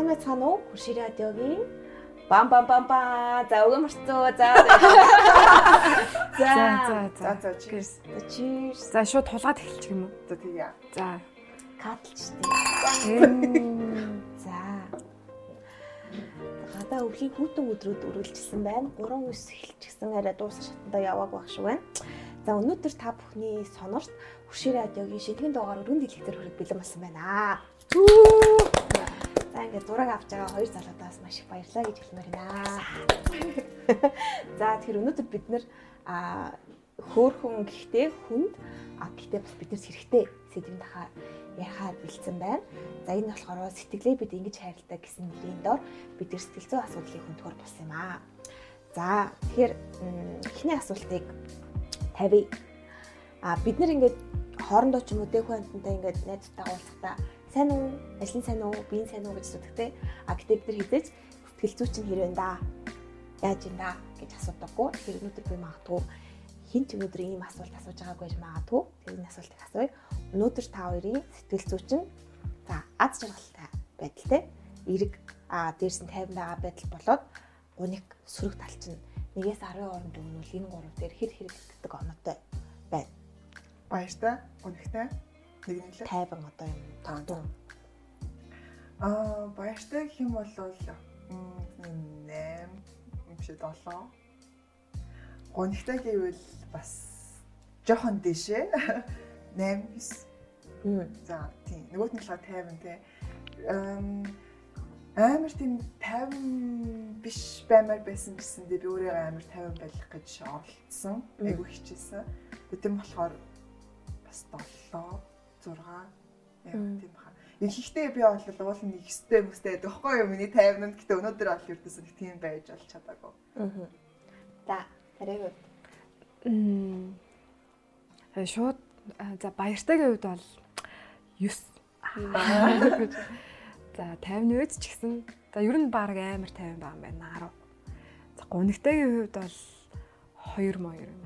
сайн байцгаана уу? Хурши радиогийн. Бам бам бам ба за өгөө марцуу за За За. За cheers. cheers За. шууд тулгаад эхэлчих юм уу? За тэгье. За. катлчтэй за. Гадаа өвлийн хүүтэн өдрүүд үргэлжилсэн байна. 3 9 эхэлчихсэн арай дуусах шатндаа явааг баг шиг байна. За өнөөдөр та бүхний сонорт Хурши радиогийн шинэхэн дугаар өргөн дэлгэцээр хүрэх бэлэн болсон байна. За ингээд зураг авч байгаа хоёр залуудаас маш их баярлалаа гэж хэлмээр байна. За тэгэхээр өнөөдөр бид нэр хөөхөн гэхдээ хүнд а гэхдээ бас биднээс хэрэгтэй сэдвийн дахаар ярихаар бэлдсэн байна. За энэ болохоор сэтгэлээ бид ингэж хайрладаг гэсэн нэрийн дор бид сэтгэл зүйн асуудлыг хөндгөр болсон юм аа. За тэгэхээр эхний асуултыг тавья. А бид нар ингээд хоорондоо ч юм уу дэх хүнтэй ингээд найзтайгаа уулзахдаа сайн уу, ажлын сайн уу, биеийн сайн уу гэж асуудаг те. А гэтээ бид нар хизээч сэтгэл зүй чинь хэрвэн да. Яаж юм да гэж асуудаггүй. Тэгэхээр өнөөдөр би магадгүй хин ч өнөөдөр ийм асуулт асууж байгаагүй гэж магадгүй. Тэр энэ асуултыг асууя. Өнөөдөр та хоёрын сэтгэл зүй чинь за аз жаргалтай байдалтай эрг а дээрс нь тайван байгаа байдал болоод гуник сөрөг тал чинь нэгээс 10 орнд өгнөл энэ гурав дээр хэр хэрэглэгддэг оноотой байна. Баяртай. Өнөхтэй. Нэг нэглээ. Тайван одоо юм тогтун. Аа, баяртай гэх юм бол м 8 биш 7. Гонхтой гэвэл бас жохон дэшээ. 8 9. Мм. За тийм. Нөгөөт нь болохоор 50 тий. Эм амар тийм 50 биш баймаар байсан гэсэндээ би өөрийгөө амар 50 байх гэж оролцсон. Айгу хичээсэн. Тэгтэн болохоор бас 7 6 яг Мм. тийм баха. Ихэнхдээ би бол уул нэг өстэй мөстэй байдаг байхгүй юу? Миний 50-нд гэтээ өнөөдөр бол ердөөс нэг тийм байж бол чадаагүй. Аа. За, тариа. м, э, Шууд за баяртайгийн хувьд бол 9. За 50-ны үед ч гэсэн за ер нь баг амар 50 байгаа юм байна 10. За гунигтайгийн хувьд бол 2 моёр юм?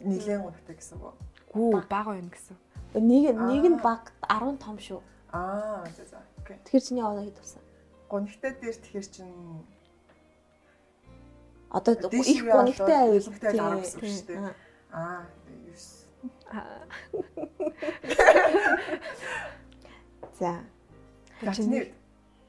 Нилээн гонхтой гэсэн үг. Гүү бага байна гэсэн. Нэг нэг нь баг 10 том шүү. Аа, за за. Окей. Тэгэхээр чиний оноо хэд болсон? Гонхтой дээр тэгэхээр чин Одоо их рүү болоод гонигтай аюул. илүүтэй л арга гэсэн үг шүү дээ. Аа. Аа, 9. За, Гачны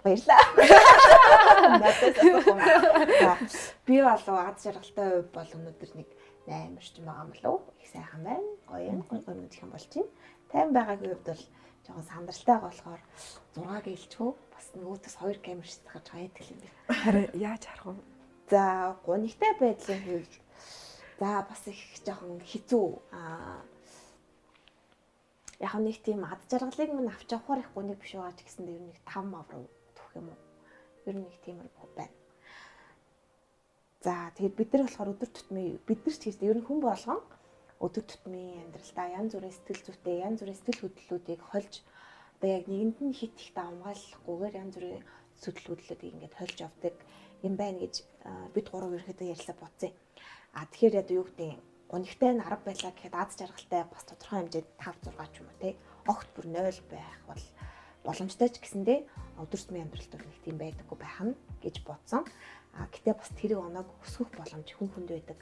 баярлаа. Би болов аз жаргалтай хувь бол өнөөдөр нэг 8 орчим байгаа юм болов. Их сайхан байна. Гоё юм. Гоё гоё мэдэх юм болж байна. Тайван байгаагийн хувьд бол жоохон сандралтай болохоор 6 гэлчгүй бас нөгөөдөөс 2 камер шатгаж байгаа гэдэг юм байна. Харин яаж харах вэ? За, гунигтай байдлын хувьд за бас их жоохон хэцүү аа яг нэг тийм ад жаргалыг мань авч явахаар их гуник биш байгаа ч гэсэн ер нь нэг 5 мав руу төх юм уу. Ер нь нэг тийм байна. За тэгээд бид нар болохоор өдөр тутмын бид нар ч гэсэн ер нь хүн болгон өдөр тутмын амьдралдаа янз бүрийн сэтгэл зүйтэй янз бүрийн сэтгэл хөдлөлүүдийг хольж одоо яг нэгэнд нь хит их давмгааллахгүйгээр янз бүрийн сэтгэл хөдлөлүүдийг ингээд хольж явдаг юм байна гэж бид гурав ерөөхдөө ярьлаа бодсон. А тэгэхээр яг юу гэдэг нь гонигтай нь 10 байлаа гэхэд аз жаргалтай бас тодорхой хэмжээнд 5 6 ч юм уу те огт бүр 0 байх бол боломжтой ч гэсэндээ өдөр тутмын амьдралд нэг тийм байдаггүй байх нь гэж бодсон. А гэтээ бас тэрийг оноог өсгөх боломж хүн хүнд байдаг.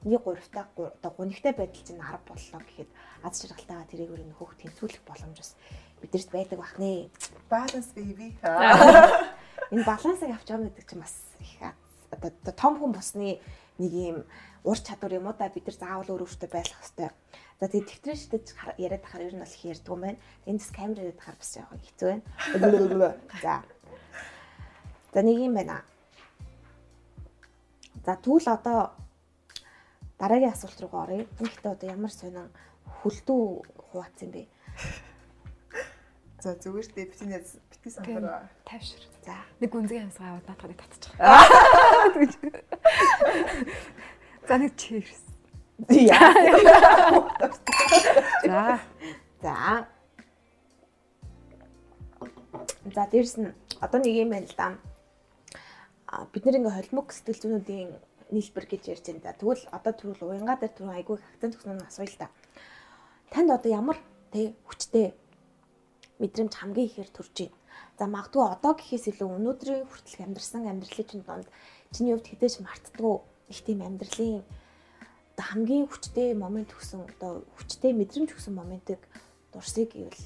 Эхний гуравтаа гу- одоо гонигтай байдал чинь 10 боллоо гэхэд аз жаргалтайгаа тэрийг өөр нөхөх тэнцвүүлэх боломж бас бидэрт байдаг бахнэ. balance baby. Энэ балансыг авч явна гэдэг чинь бас их одоо том хүн босны нэг юм ур чадвар юм уу да бид нар заавал өөр өөртөө байх хэрэгтэй. За тэгээд тэмдрэн шидэж яриад тахаар ер нь бол их ярьдгүй юм байна. Энд бас камер яриад тахаар бас яг хэцүү байна. За. За нэг юм байна. За тэгвэл одоо дараагийн асуулт руу оръё. Гэхдээ одоо ямар сонин хөлдөө хуваацсан бэ? За зүгээр дээ битний битгий сандараа. Тайвшир. За. Нэг гүнзгий амсгаа аваад наадахыг татчих. За нэг cheers. Яа. За. За. За дээрэс нь одоо нэг юм байна л да. Бид нэр ингээ холимог сэтгэл зүйнүүдийн нийлбэр гэж ярьж байна да. Тэгвэл одоо түрүүл уянга дээр түрүү айгүй их акцент өгсөн нь асууя л да. Танд одоо ямар тэг хүчтэй мэдрэмж хамгийн ихээр төрж байна. За магадгүй одоо гэхээс илүү өнөөдрийн хүртэлх амьдрсан амьдралын чинь донд чиний хувьд хідэж мартдаггүй их тийм амьдралын одоо хамгийн хүчтэй момент өгсөн одоо хүчтэй мэдрэмж өгсөн моментыг дурсыг гэвэл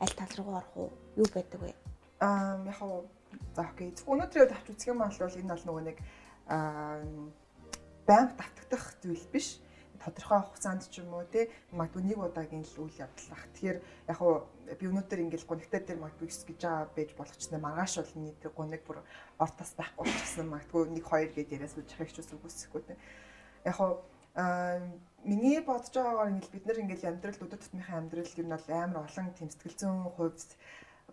аль тал руу орох уу? Юу байдаг вэ? Аа яг хоо за окей. Өнөөдрөө тавч үзэх юм бол энэ бол нөгөө нэг байнга давтагдах зүйл биш тодорхой хугацаанд ч юм уу те магадгүй нэг удаагийн л үйл явдал бах. Тэгэхээр яг уу би өнөөдөр ингээл гонигтай дээр магадгүй гэж байгаа байж болох ч нэ маргааш бол нийт гониг бүр ортос байхгүй болчихсон магадгүй нэг хоёр гээд яриас үжихийг ч үсэхгүй те. Яг уу миний бодож байгаагаар ингээл бид нар ингээл амьдрал өдөр тутмынхаа амьдрал нь бол амар олон тэм сэтгэл зүйн хувьд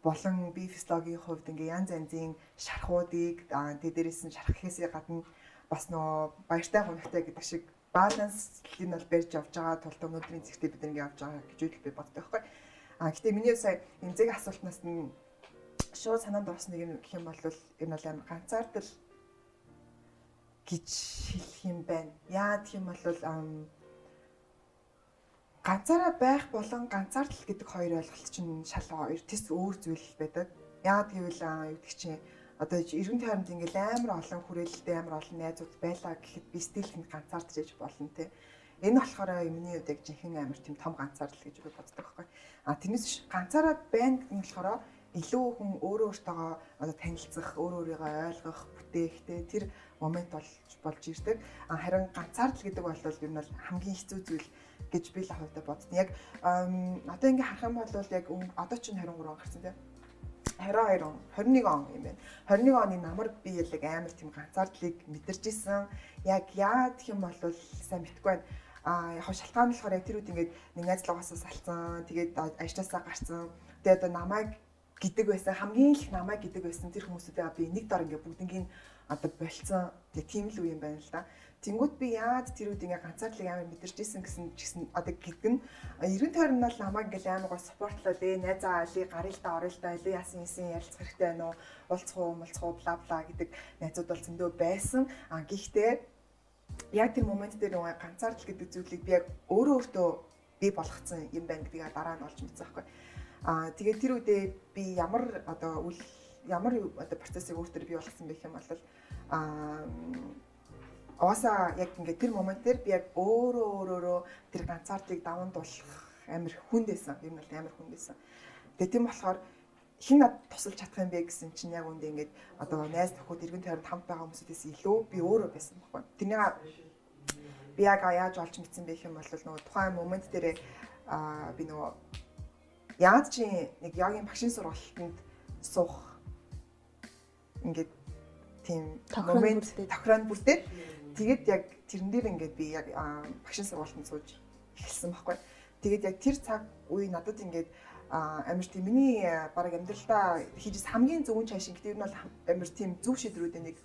болон би физиологийн хувьд ингээ янз янзын шархуудыг тэ дээрээс нь шарах гэхээсээ гадна бас нөө баяртай гонигтай гэдэг шиг баланслыг нь бол барьж явж байгаа тул өнөөдрийн зэгтээ бид ингэ явж байгаа гэж үл би боддог байхгүй. А гэтээ миний сая эмзэг асуултнаас нь шууд санаанд орсныг юм гэх юм бол энэ бол амар ганцаардл гэж хэлэх юм байна. Яа гэх юм бол ганцаараа байх болон ганцаардл гэдэг хоёр ойлголт чинь шал хоёр тэс өөр зүйл байдаг. Яагаад гэвэл юу гэдэг чинь одоо эргэн тойронд ингээл амар олон хүрээлэлтэй амар олон найзууд байлаа гэхэд би стилхэнд ганцаардж иж болно те. Энэ болохоор миний хувьд яг жинхэнэ амар тийм том ганцаардал гэж би боддог байхгүй. А тэрнээс биш ганцаараа байна гэдэг нь болохоор илүү хүн өөрөө өөртөөгөө одоо танилцах, өөрөө өөрийгөө ойлгох, бүтээх те тэр момент болж болж ирдэг. А харин ганцаардал гэдэг бол ер нь хамгийн хэцүү зүйл гэж би л хувьдаа бодсон. Яг одоо ингээ харах юм бол яг одоо ч 23 он гарсан те 22 он 21 он юм байна. 21 оны намар би яг амар тийм ганцаардлыг мэдэрч исэн. Яг яа гэх юм бол сайн мэдгүй байна. А яг шалтгаан нь болохоор яг тэр үед ингээд нэг найзлуугаас салцсан. Тэгээд ажлаасаа гарсан. Тэгээд одоо намайг гэдэг байсан хамгийн их намайг гэдэг байсан тэр хүмүүсүүдээ би нэг дор ингээд бүгднийг одоо болцсон. Тэгээ тийм л үе юм байна л да. Тэнгүүд би яад тэр үед ингээ ганцаардлыг амар мэдэрч исэн гэсэн чигсэн одоо гэдэг нь эргэн тойрон нь бол намайг ингээл амар гоо спортлол ээ найзаа али гарилтаа орилтаа али яасан юм ярилцах хэрэгтэй байна уу? Уулзах уу мулцах уу бла бла гэдэг найзууд бол зөндөө байсан. А гэхдээ яг тэр момент дээр нөгөө ганцаардл гэдэг зүйлийг би яг өөрөө өөртөө би болгоцсон юм байна гэдгийг дараа нь олж мэдсэн байхгүй. А тэгээд тэр үедээ би ямар одоо үл ямар одоо процессыг өөртөө бий болгосон гэх юм бол а Оосаа яг ингээд тэр момент дээр би яг өөрөө өөрөөрөө тэр ганцаардыг даван дуулах амар хүндээсэн. Ер нь бол амар хүндээсэн. Тэгээ тийм болохоор хин над тусалж чадах юм бэ гэсэн чинь яг үндэ ингээд одоо найз нөхөд иргэн тойронд хамт байгаа хүмүүсээс илүү би өөрөө байсан байхгүй. Тэрнийг би яг яаж олж мэдсэн бэ гэх юм бол нөгөө тухайн момент дээр аа би нөгөө яаж чи нэг ягийн багшийн сургалтанд суух ингээд тийм момент тохироод бүрдээд Тэгээд яг тэрэн дээр ингээд би яг багшийн сургуультанд сууж эхэлсэн байхгүй. Тэгээд яг тэр цаг үе надад ингээд амир тийм миний баг амьдралдаа хийж хамгийн зөвөн чашин гэдэг нь бол амир тийм зөв шийдвэрүүдийн нэг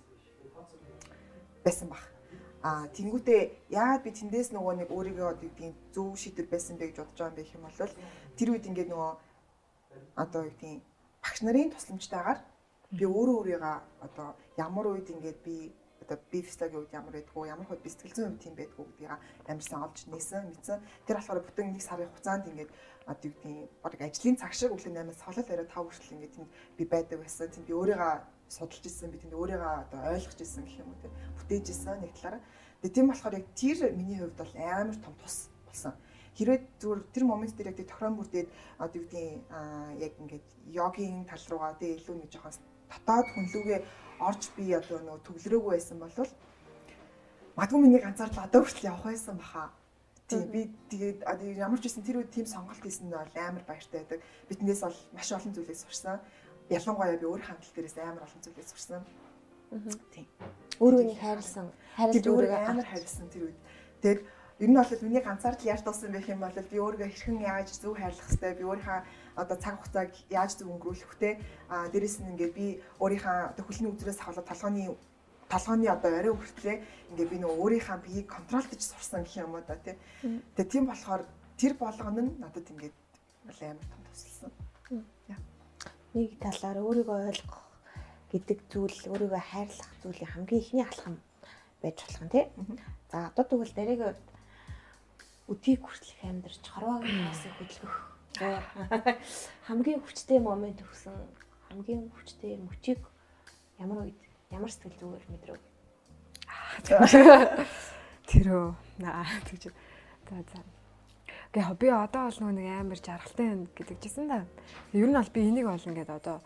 байсан баг. А тэнгуүтээ яагаад би тэндээс нөгөө нэг өөрийгөө тийм зөв шийдвэр байсан бэ гэж бодож байгаа юм бэ гэх юм бол тэр үед ингээд нөгөө одоо юу тийм багш нарын тусламжтайгаар би өөрөө өөрийгөө одоо ямар үед ингээд би одоо би фистагийн үед ямар байдгүй ямар хөө би сэтгэл зүйн хувьд тийм байдгүй гэдгийг амарсан олж нээсэн мэдсэн. Тэр болохоор бүтэн нэг сарын хугацаанд ингээд одоо юу гэдгийг баг ажлын цаг шиг өглөө 8-аас холол орой 5 хүртэл ингээд тэнд би байдаг байсан. Тэнд би өөрийгөө судалж исэн би тэнд өөрийгөө одоо ойлгож исэн гэх юм уу тийм бүтээж исэн нэг талаараа тэгээ тийм болохоор яг тэр миний хувьд бол амар том тус болсон. Хэрвээ зүгээр тэр момент дээр яг тий тохирон бүрдээд одоо юу гэдгийг яг ингээд йогийн тал руугаа тий илүү нэг жоохон дотоод хүнлүүгээ орж би одоо нөгөө төвлөрөөгүй байсан бол магадгүй миний ганцаар одоо хүртэл явах байсан баха. Тийм би тэгээд ямар ч байсан тэр үед тийм сонголт хийсэн нь бол амар баяртай байдаг. Биднээс бол маш олон зүйлээс сурсан. Ялангуяа би өөр хандлт дээрээс амар олон зүйлээс сурсан. Тийм. Өөрөөний хайрлсан, хайрлж өөрийгөө амар хайрлсан тэр үед. Тэгээд ер нь бол миний ганцаар л яаж туусан байх юм бол би өөрийгөө хэрхэн яаж зөв хайрлах хэвээр би өөрийнхөө одоо цаг хугацааг яаж зөв өнгөрүүлэх вэ? А дээрэс нь ингээд би өөрийнхөө одоо хөлний үзрээс хавлаад толгойн толгойн одоо орой хүртлээ ингээд би нөгөө өөрийнхөө биеийг контролдож сурсан гэх юм уу да тий. Тэгээ тийм болохоор тэр болгоно нь надад ингээд амар том тусалсан. Нэг талаар өөрийгөө ойлгох гэдэг зүйл өөрийгөө хайрлах зүйлийн хамгийн ихний алхам байж болох нь тий. За одоо тэгвэл дараагийн өдийг хүртэлх амьдарч хорвоогийн насыг хөдөлгөх хамгийн хүчтэй момент өгсөн хамгийн хүчтэй мөчийг ямар үед ямар сэтгэл зүгээр мэдрэв? Тэрөө наа тэгж. За за. Гэ би одоо бол нэг амар жаргалтай гэдэг чийсэн да. Ер нь бол би энийг бол ингээд одоо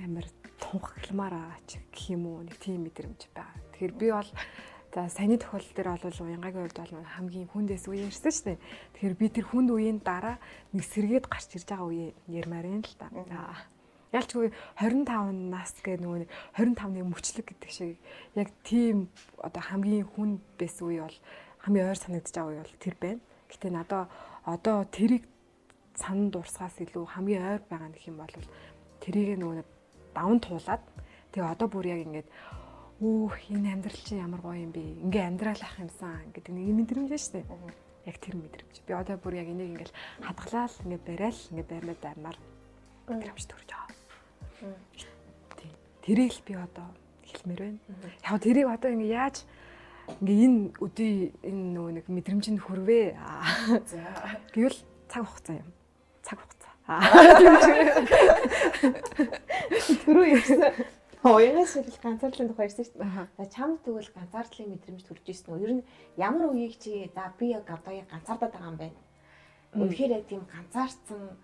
амар тунхагламаар аач гэх юм уу нэг тийм мэдрэмж байгаа. Тэгэхээр би бол За саяны тохиолдол дээр бол уянгагийн хувьд бол хамгийн хүндээс үе ярьсан шүү дээ. Тэгэхээр би тэр хүнд үеийн дараа нэг сэргээд гарч ирж байгаа үе ярмаар юм л та. Ялчгүй 25 нас гэх нөгөө 25-ны мөчлөг гэдэг шиг яг тийм одоо хамгийн хүн байсан үе бол хамгийн ойр санагдаж байгаа үе бол тэр байна. Гэтэ надаа одоо тэрийг санан дурсгаас илүү хамгийн ойр байгаа нөх юм бол тэрийг нөгөө даван туулаад тэгээ одоо бүр яг ингээд өөх энэ амьдрал чинь ямар гоё юм бэ? Ингээ амьдрал ах юмсан гэдэг нэг мэдрэмж шүү дээ. Яг тэр мэдрэмж. Би одоо бүр яг энийг ингээл хадгалаад ингээ барайл ингээ байрнаа даймаар мэдрэмж төрж байгаа. Тэрийг л би одоо хэлмээр байна. Яг тэрийг одоо ингээ яаж ингээ энэ өдий энэ нөгөө нэг мэдрэмжинд хүрвээ. За. Гэвэл цаг хугацаа юм. Цаг хугацаа. Түрүү ярьсан Уянгаас шил ганцаардлын тухай ярьсан шүү дээ. За чамд тэгвэл ганцаардлын мэдрэмж төрж ирсэн үү? Ер нь ямар үеийг чи за би яг ганцаардаад байгаа юм байна. Үнэхээр яг тийм ганцаарцсан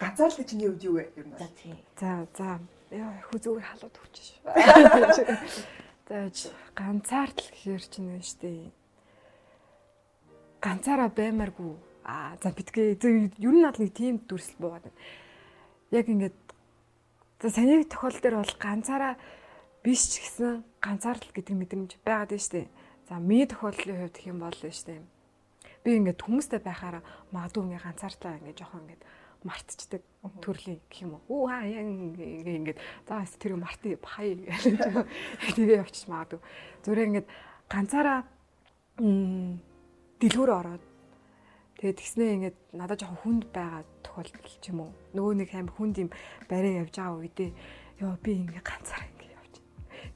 ганцаарлын чиний үед юу вэ? Ер нь. За тийм. За за. Яа хүү зүгээр халууд өгч шүү. За ганцаардл гэхээр чинь шүү дээ. Ганцаараа баймааргүй. Аа за битгээ ер нь бол нэг тийм дүрсэл буугаад байна. Яг ингээд саний тохиол дээр бол ганцаараа биш ч гэсэн ганцаардал гэдэг мэдрэмж байгаад байна шүү дээ. За миний тохиолдлын хувьд гэх юм бол шүү дээ. Би ингээд хүмүүстэй байхаараа магадгүй ингээд ганцаардлаа ингээд жоохон ингээд мартчихдаг төрлийн гэх юм уу. Үу хаа ингээд за тэр мартыг бахай гэж тэгээ явчих магадгүй. Зүгээр ингээд ганцаараа дэлгүүр ороод Тэгээд тэгснээ ингээд надад жоохон хүнд байгаа тохиолдол ч юм уу. Нөгөө нэг амар хүнд юм барай явж байгаа үедээ ёо би ингээ ганцаараа ингээ явж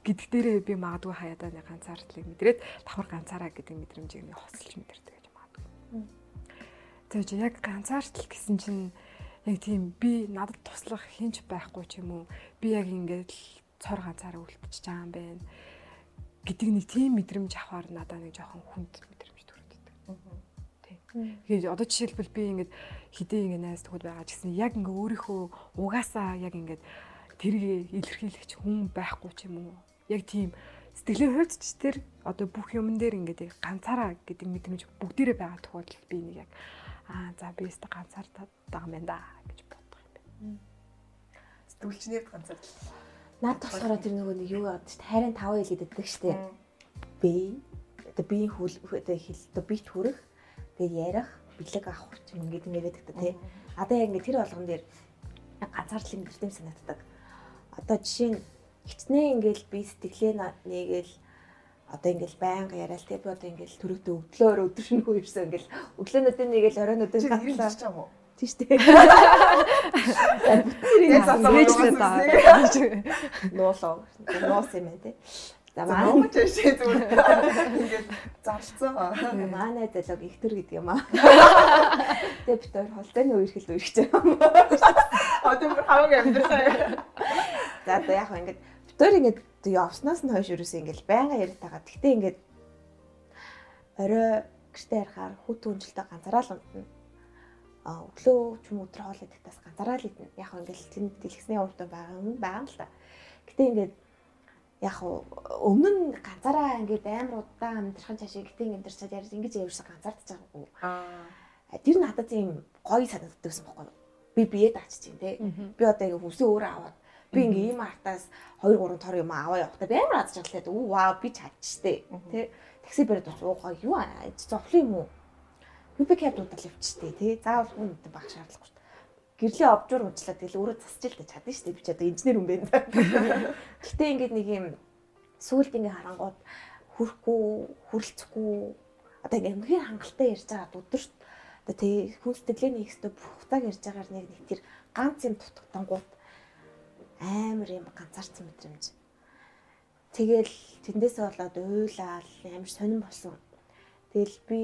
гэдэг дээрээ би магадгүй хаяадаа нэг ганцаардлыг мэдрээд давхар ганцаараа гэдэг мэдрэмжийг нэг хоцолж мэдэрдэг гэж магадгүй. Тэгээд яг ганцаардл гэсэн чинь яг тийм би надад туслах хинч байхгүй ч юм уу. Би яг ингээд цор ганцаараа үлдчихэж байгаа юм байна гэдэг нэг тийм мэдрэмж авахаар надад нэг жоохон хүнд Тэгээд одоо жишээлбэл би ингээд хідээ ингээд найз төгөд байгаа ч гэсэн яг ингээ өөрийнхөө угаасаа яг ингээд тэрийг илэрхийлэгч хүн байхгүй ч юм уу. Яг тийм сэтгэлийн хувьд ч тэр одоо бүх юмн дээр ингээд ганцаараа гэдэг мэдрэмж бүгдээрээ байгаа тохиолдолд би нэг яг аа за би өөртөө ганцаардаад байгаа юм да гэж боддог юм байна. Сэтгүүлчнийд ганцаар. Наад болохоор тэр нөгөө нэг юу яадаг шүү дээ. Хайрын таван хил гэдэг шүү дээ. Би одоо биеийн хөл одоо хил одоо бит хүрэх тэгээд ярих, бэлэг авах юм ингээд ингээд гэдэг та тий. Одоо яг ингээд тэр болгон дээр ганцаардлын мэдрэмж санагддаг. Одоо жишээ нь хичнээн ингээд би сэтгэлээ нэгээл одоо ингээл байнга яриад тий би одоо ингээл төрөгдөө өглөөр өдөр шингүү ирсэн ингээл өглөөнүүдийн нэгээл оройнуудын гатлаа тийш тий. Яг засаж байгаа. Нуулаа. Нуус юм тий. За манай жишээ зүгээр ингээд зарцсан. Манай залог ихтер гэдэг юм аа. Тэгээ бид хоёр холдооны үерхэл үерхэж байгаа. Одоо бүр хаваг амьдраа. За одоо яг ингээд бид хоёр ингээд явснаас нь хойш ерөөсөө ингээд байнга яриад байгаа. Гэхдээ ингээд орой гэртээ ярахаар хүүт хүнжилтэд ганцаараа л унтна. А өглөө ч юм өдөр хоол идэхтээс ганцаараа л идэнэ. Яг ингээд тэнд дэлгэсний урд байгаа юм байгаа л та. Гэтэ ингээд яг өмнө нь ганцаараа ингээд амар удаан амьдрахын цаашаа гэтэн амьдарчаад ярьж ингэж явсан ганцаардж байгаагүй. Аа. Тэр надад тийм гоё санагддаг гэсэн бохоо. Би бие даачж чинь те. Би одоо ингэ хүсээ өөрөө аваад би ингээ ийм артаас 2 3 тор юм аваа явахдаа би амар адж чадлаа. Үу вау би чадчихтэй. Тэ. Такси бариад уугаа юу аа зовлон юм уу? Би би кэб дуудал явчихтэй те. Заавал хүн өдөө баг шаардлагагүй гэрлээ обжуур уучлаа тэгэл өөрөө засч л чадна шүү дээ би ч одоо инженер юм байна. Гэтэ ингээд нэг юм сүулт ингээ харангууд хүрхгүй хүрлцэхгүй одоо ингээ үнхээр хангалттай ярьж байгаа өдөр одоо тэгээ хүн сэтгэлээ нэг өстө бухтаг ярьж байгаагаар нэг нэг тэр ганц юм дутагдангууд амар юм ганцаарцсан мэдрэмж. Тэгэл тэндээсээ болоод уйлал амар сонирн болсон. Тэгэл би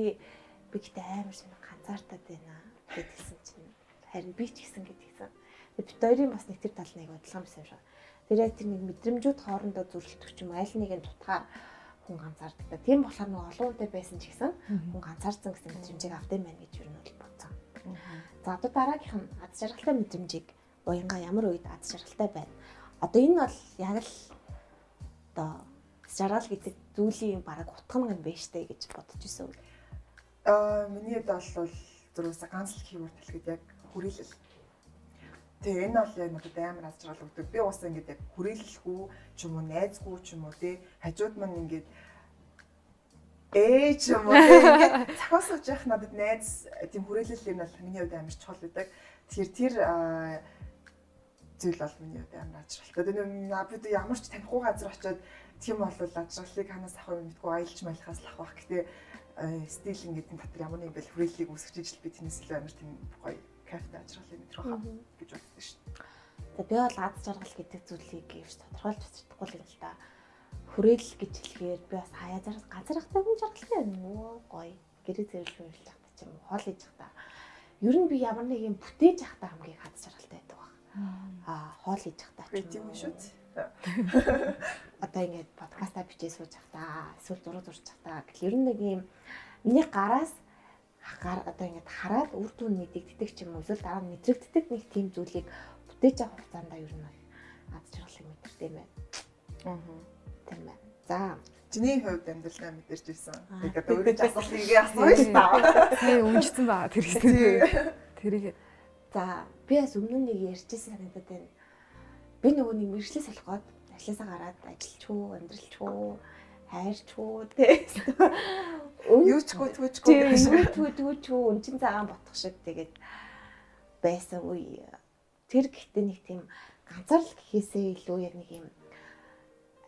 би гэтээ амар сонир ганцаартаад байна гэдгийгсэн чинь харин би ч гэсэн гэдгийгсэн. Бид хоёрын бас нэг тэр тал нэг адилхан байсан юм шиг. Тэр яг тэр нэг мэдрэмжүүд хоорондоо зүрхэлдэх юм аль нэгэн тутгаар хүн ганцаардаг. Тийм болохоор нэг олон үнэтэй байсан ч гэсэн хүн ганцаарсан гэсэн мэдрэмжийг авдаг байна гэж юу нь бол бодсон. За одоо дараагийнх нь аз жаргалтай мэдрэмжийг уянга ямар үед аз жаргалтай байна. Одоо энэ бол яг л одоо жаргал гэдэг зүйлийн бараг утга юм байна штэ гэж бодож исэн. Аа миний хувьд бол зургаас ганц л keyword хэлэхэд яг хүрээлэл. Тэгээ энэ бол яг надад амар аз жаргал өгдөг. Би бас ингэж яг хүрээлэлгүй ч юм уу найзгүй ч юм уу те хажууд маань ингэж ээ ч юм уу ингээд цахаас сууж явах надад найз тийм хүрээлэл юм бол миний хувьд амар чухал байдаг. Тэгэхээр тэр зүйл бол миний хувьд амар ажралтай. Тэгээ бид ямар ч танихгүй газар очиод тийм бол ажралыг ханаас авах юм мэдгүй аялж малихаас л авах. Гэтэ стил ингээд энэ дотор ямар нэг бэл хүрээллийг үүсгэж ижил би тэрнээс илүү амар тийм гоё кафе ажралыг мэдрэх хаа гэж бодсон шүү дээ. Тэгээ би бол аз жаргал гэдэг зүйлийг ивч тодорхойлж чадахгүй л юм л та хүрээлэл гэж хэлэхээр би бас хаяа зарах ганцаархтай хүн жаргалтай байна уу? Гоё гэрээ зэрлж үйлж явах ч юм уу? Хоол хийж явах та ер нь би ямар нэг юм бүтээж явах та хамгийн хад жаргалтай байдаг баг аа хоол хийж явах та ч юм уу? шүү одоо ингээд подкастаа бичээ сууж явах та эсвэл зураг зурж явах та гэл ер нь нэг юм миний гараас гар одоо ингээд хараад үр дүн мэдэгддэг ч юм уу эсвэл дараа нь мэдрэгддэг нэг тийм зүйлийг бүтээж авах хугацаанд ер нь аз жаргалыг мэдэрдэг юм байна. Аа тийм байна. За Чиний хувьд амьдралаа мэдэрч ирсэн. Тэгээд одоо өөрөө ч асуултыг асууж дээ. Сайн өмжсөн ба тэр гэсэн. Тэрийг за би бас өмнө нэг ярьжсэн санагдаад байна. Би нөгөө нэг мэрэгчлээ солиход ажлаасаа гараад ажилчгүй, амьдралчгүй, хайрчгүй тий. Юучгүй түүчгүй юучгүй түүчгүй өн чин цагаан ботох шиг тэгээд байсан үе. Тэр гэхдээ нэг тийм ганцаарл гэхээсээ илүү яг нэг юм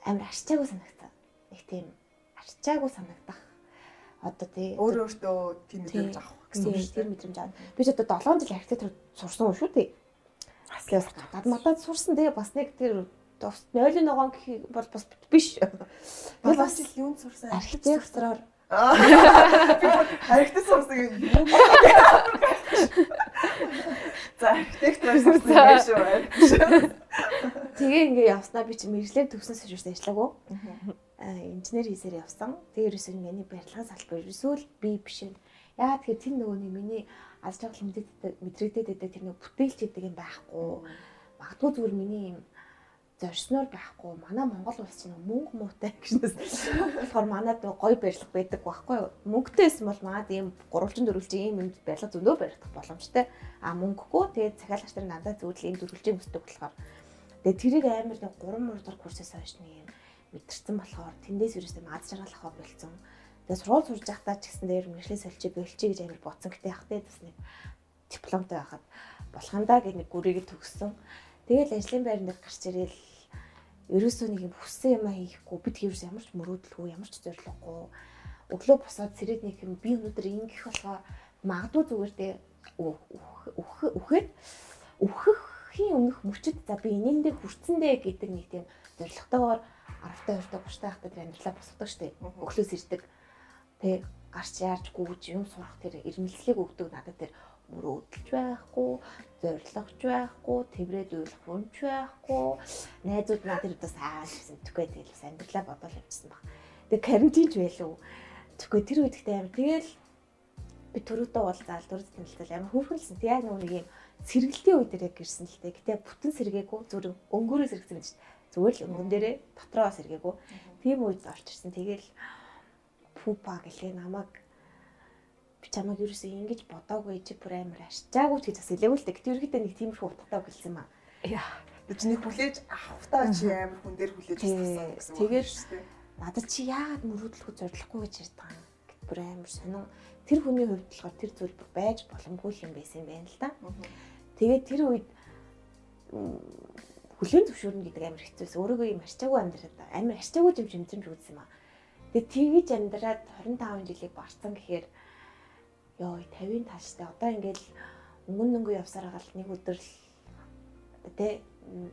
амар арчаагүй санагцсан. Нэг тийм арчаагүй санагдах. Одоо тий өөр өөртөө тийм мэдрэмж авах гэсэн үг шүү. Тэр мэдрэмж авах. Би ч одоо 7 жил архитектур сурсан шүү дээ. Аслаас гад мадад сурсан тэгээ бас нэг тэр тус нойлын ногоон гэх бол бас биш. Би бас жил юунд сурсан? Архитектуроор Архитектур сурсан юм. За архитектур сурсан юм шүү. Тэгээ ингээ явснаа би чи мэрэгчлээ төгснөөс хойш ажиллаагүй. Аа инженер хийсээр явсан. Тэгээ ерөөсөө миний барилгын салбар ерөөсөө л би биш юм. Яагаад тэгэхээр тэр нөгөө нэг миний аз жаргал мэдрэгдээд байдаг тэр нэг бүтээлч гэдэг юм байхгүй. Магадгүй зүгээр миний юм зорсноор байхгүй. Манай Монгол улс чинь мөнгө муутай гэжнээс болохоор манад гоё барилга байдаг байхгүй юу? Мөнгөтэйсэн бол манад ийм гурвалжин дөрвөлжин ийм юм барилга зөндөө барих боломжтой. А мөнгөгүй тэгээд цахиалагч нар надад зөвлөл ийм дөрвөлжин өсдөг болохоор тэгээд тэрийг амар нэг 3 мөр дор курсээс хойш нэг юм мэдэрсэн болохоор тэндээс юусэн аз жаргал авах болсон. Тэгээд сургууль сурж байхдаа ч гэсэн дээр мэрэгчлээ солилцоо болчих гэж амар бодсон. Яг тэ бас нэг дипломтой байхад болох юм да гэж нэг гүрийг төгссөн. Тэгэл ажлын байранд гарч ирэл ерөөсөө нэг юм хүссэн юм хийхгүй. Бид ерөөс ямар ч мөрөөдөлгүй ямар ч зориггүй өглөө босоод сэрээд нэг юм би өнөөдөр ингэх болохоо магадгүй зүгээр дээ үхэхэд үхэхийн өмнөх мөчөд за би энэндээ хүрцэндээ гэдэг нэг тийм зоригтойгоор 10 та 20 та 30 та хахад тэр амьдралаа босгодог штеп. Өглөөс ирдэг. Тэг гарч яарч гүйж юм сурах тэр ирмэлслийг өгдөг надад тэр мөрөөдөлж байхгүй, зоригч байхгүй, тэврээд уйлах хүнч байхгүй. Найзууд надад удаа сайн гэсэн түгээ тэгэл амьдралаа бодол явчихсан баг. Тэгээ карантинч байлуу. Түгээ тэр үед ихтэй амар тэгэл би төрөөдөө уулзаал дөрөв танилцал амар хөөрхөлсөн. Тэг яг нэг юм сэргэлтийн үед яг гэрсэн л дээ. Гэтэ бүтэн сэргээгүй зүрх өнгөрөө сэргсэн гэж зүгээр л өнгөн дээрээ дотроо сэргээгүй. Тийм үед орч ирсэн. Тэгэл пупа гэлээ намайг би чамайг ерөөсөө ингэж бодоогүй чи бүр амар ашчаагүй гэж бас хэлээгүй л дээ. Гэтэл ерөөхдөө нэг тиймэрхүү утгатай гэлсэн маа. Яа. Би чиний хүлээж авахтаа чи амар хүн дээр хүлээж авсан гэсэн. Тэгээд надад чи яагаад мөрөөдлөхөд зориглохгүй гэж ярьдаг юм. Гэт бүр амар сонин. Тэр хүний хувьд болохоор тэр зүйл бүр байж боломгүй юм байсан юм байна л да. Тэгээд тэр үед хүлэн зөвшөөрнө гэдэг амар хэцүүсэн. Өөрийгөө юм арчаагүй амьдраад амар арчаагүй юм шимтэмж үзсэн юм аа. Тэгээд тэгж амьдраад 25 жилийг барсан гэхээр ёо 50-ын тааштай. Одоо ингээл өнгөн өнгө явсараа гал нэг өдөр л тэ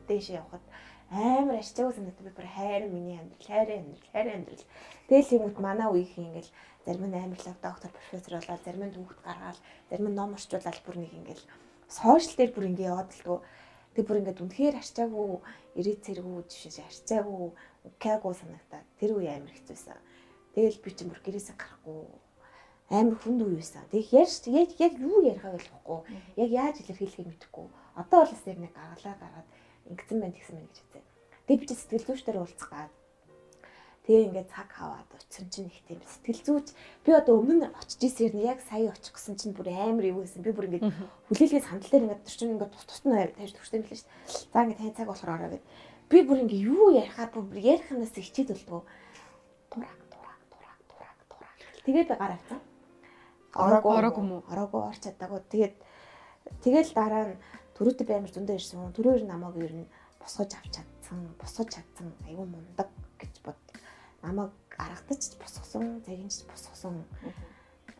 дээш явхад амар ашигтай санагдав би бүр хайр миний амьдрал хайр амьдрал хайр амьдрал. Тэгэл юмуд манай үеийн ингээл зарим нь амарлаг доктор профессор болоод зарим нь хүүхд гаргаал зарим нь ном орчуулаад бүр нэг ингээл сошиал дээр бүр ингээ яваад л дөө Тэг бүр ингээд үнэхээр арчаагүй ирээд цэргүү жишээ арчаагүй укаагүй санагтаа тэр үе амар хэцүүсэн. Тэгэл би чинь бүр гэрээсээ гарахгүй амар хүнд үе байсан. Тэг ярьж яг яг юу ярихаа болохгүй. Яг яаж илэрхийлэхээ мэдэхгүй. Одоо бол бас яг нэг гаргалаа гаргаад ингэсэн байх гэсэн мэн гэж үзээ. Тэг би чи сэтгэл зүйчдэр уулзах гад Тэгээ ингээд цаг хаваад очсон чинь их тийм сэтгэл зүйч би одоо өмнө очиж ирсэн яг сая очих гэсэн чинь бүр амар юу гэсэн би бүр ингээд хүлээлгээ сандал дээр ингээд төрчин ингээд тус тус нь тавьж юм л шүү. За ингээд тань цаг болохоор ороо гэд. Би бүр ингээд юу ярихаа бүр ярих юмнаас хичээд болтгоо. Дурак дурак дурак дурак дурак. Тэгээд гар авцсан. Ороогүй ороогүй юм уу? Ороогүй орч чадаагүй. Тэгээд тэгэл дараа нь төрөөтэй баймар зөндөө ирсэн. Төрөөр намайг ер нь босгож авч чадсан, босгож чадсан. Аюу мундаг гэж бод намайг аргадаж босгосон, загинж босгосон.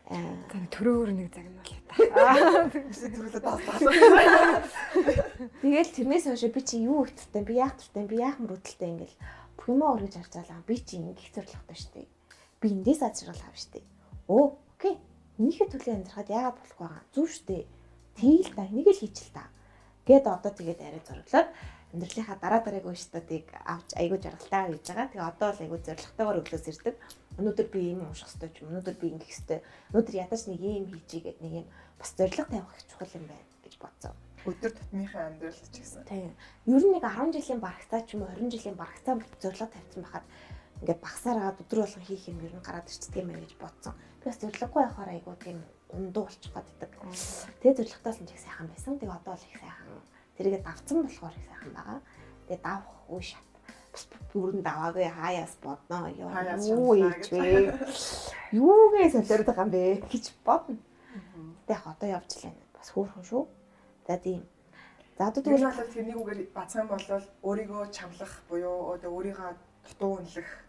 Аа төрөөр нэг загнуулаа та. Төрөлөө тааслаа. Тэгэл тэрнээс хойш би чи юу их туртай, би яах туртай, би яах мөрөдөлтэй ингээл бүх юм өргөж харж байгаа. Би чи ингэх зорилготой штэ. Би эндээс ажрал хав штэ. Оо, Нийхэ төлөө амьдрахад яагаад болохгүй байгаа? Зүг штэ. Тэйл та, энийг л хийчихэл та. Гэт одоо тэгээд арай зураглаад амьдралынхаа дараа дараагийн уншдуудыг авч айгүй жаргалтай гэж байгаа. Тэгээ одоо л айгүй зоригтойгоор өглөөс ирдэг. Өнөөдөр би ийм унших хэрэгтэй ч юм. Өнөөдөр би ингэх хэрэгтэй. Өнөөдөр ядаж нэг ийм хийчихье гэд нэг юм бас зориг тавих их чухал юм байна гэж бодсон. Өдөр тутмынхаа амьдрал ч гэсэн. Тийм. Ер нь нэг 10 жилийн барагцаа ч юм уу 20 жилийн барагцаа зориг тавьсан байхад ингээд багсаар агаад өдөр болгон хийх юм ер нь гараад ирчдэг юм байна гэж бодсон. Би бас зориггүй байхаар айгүй тийм ундуу болчих гаддаг. Тэгээ зоригтоос нь их сайхан байсан. Тэгээ одоо л их сайхан тэрийгэ давцсан болохоор их сайхан байгаа. Тэгээ давах үе шат. Бүрэн даваагүй хаяас бодноо. Юу ийч вэ? Юугээ солиорд байгаа юм бэ гэж бодно. Тэгээ одоо явж лээ. Бас хөөрхөн шүү. За тийм. За одоо тэгвэл тэрнийг үгээр бацхан болвол өөрийгөө чамлах буюу одоо өөрийгөө дутуу үнэлэх.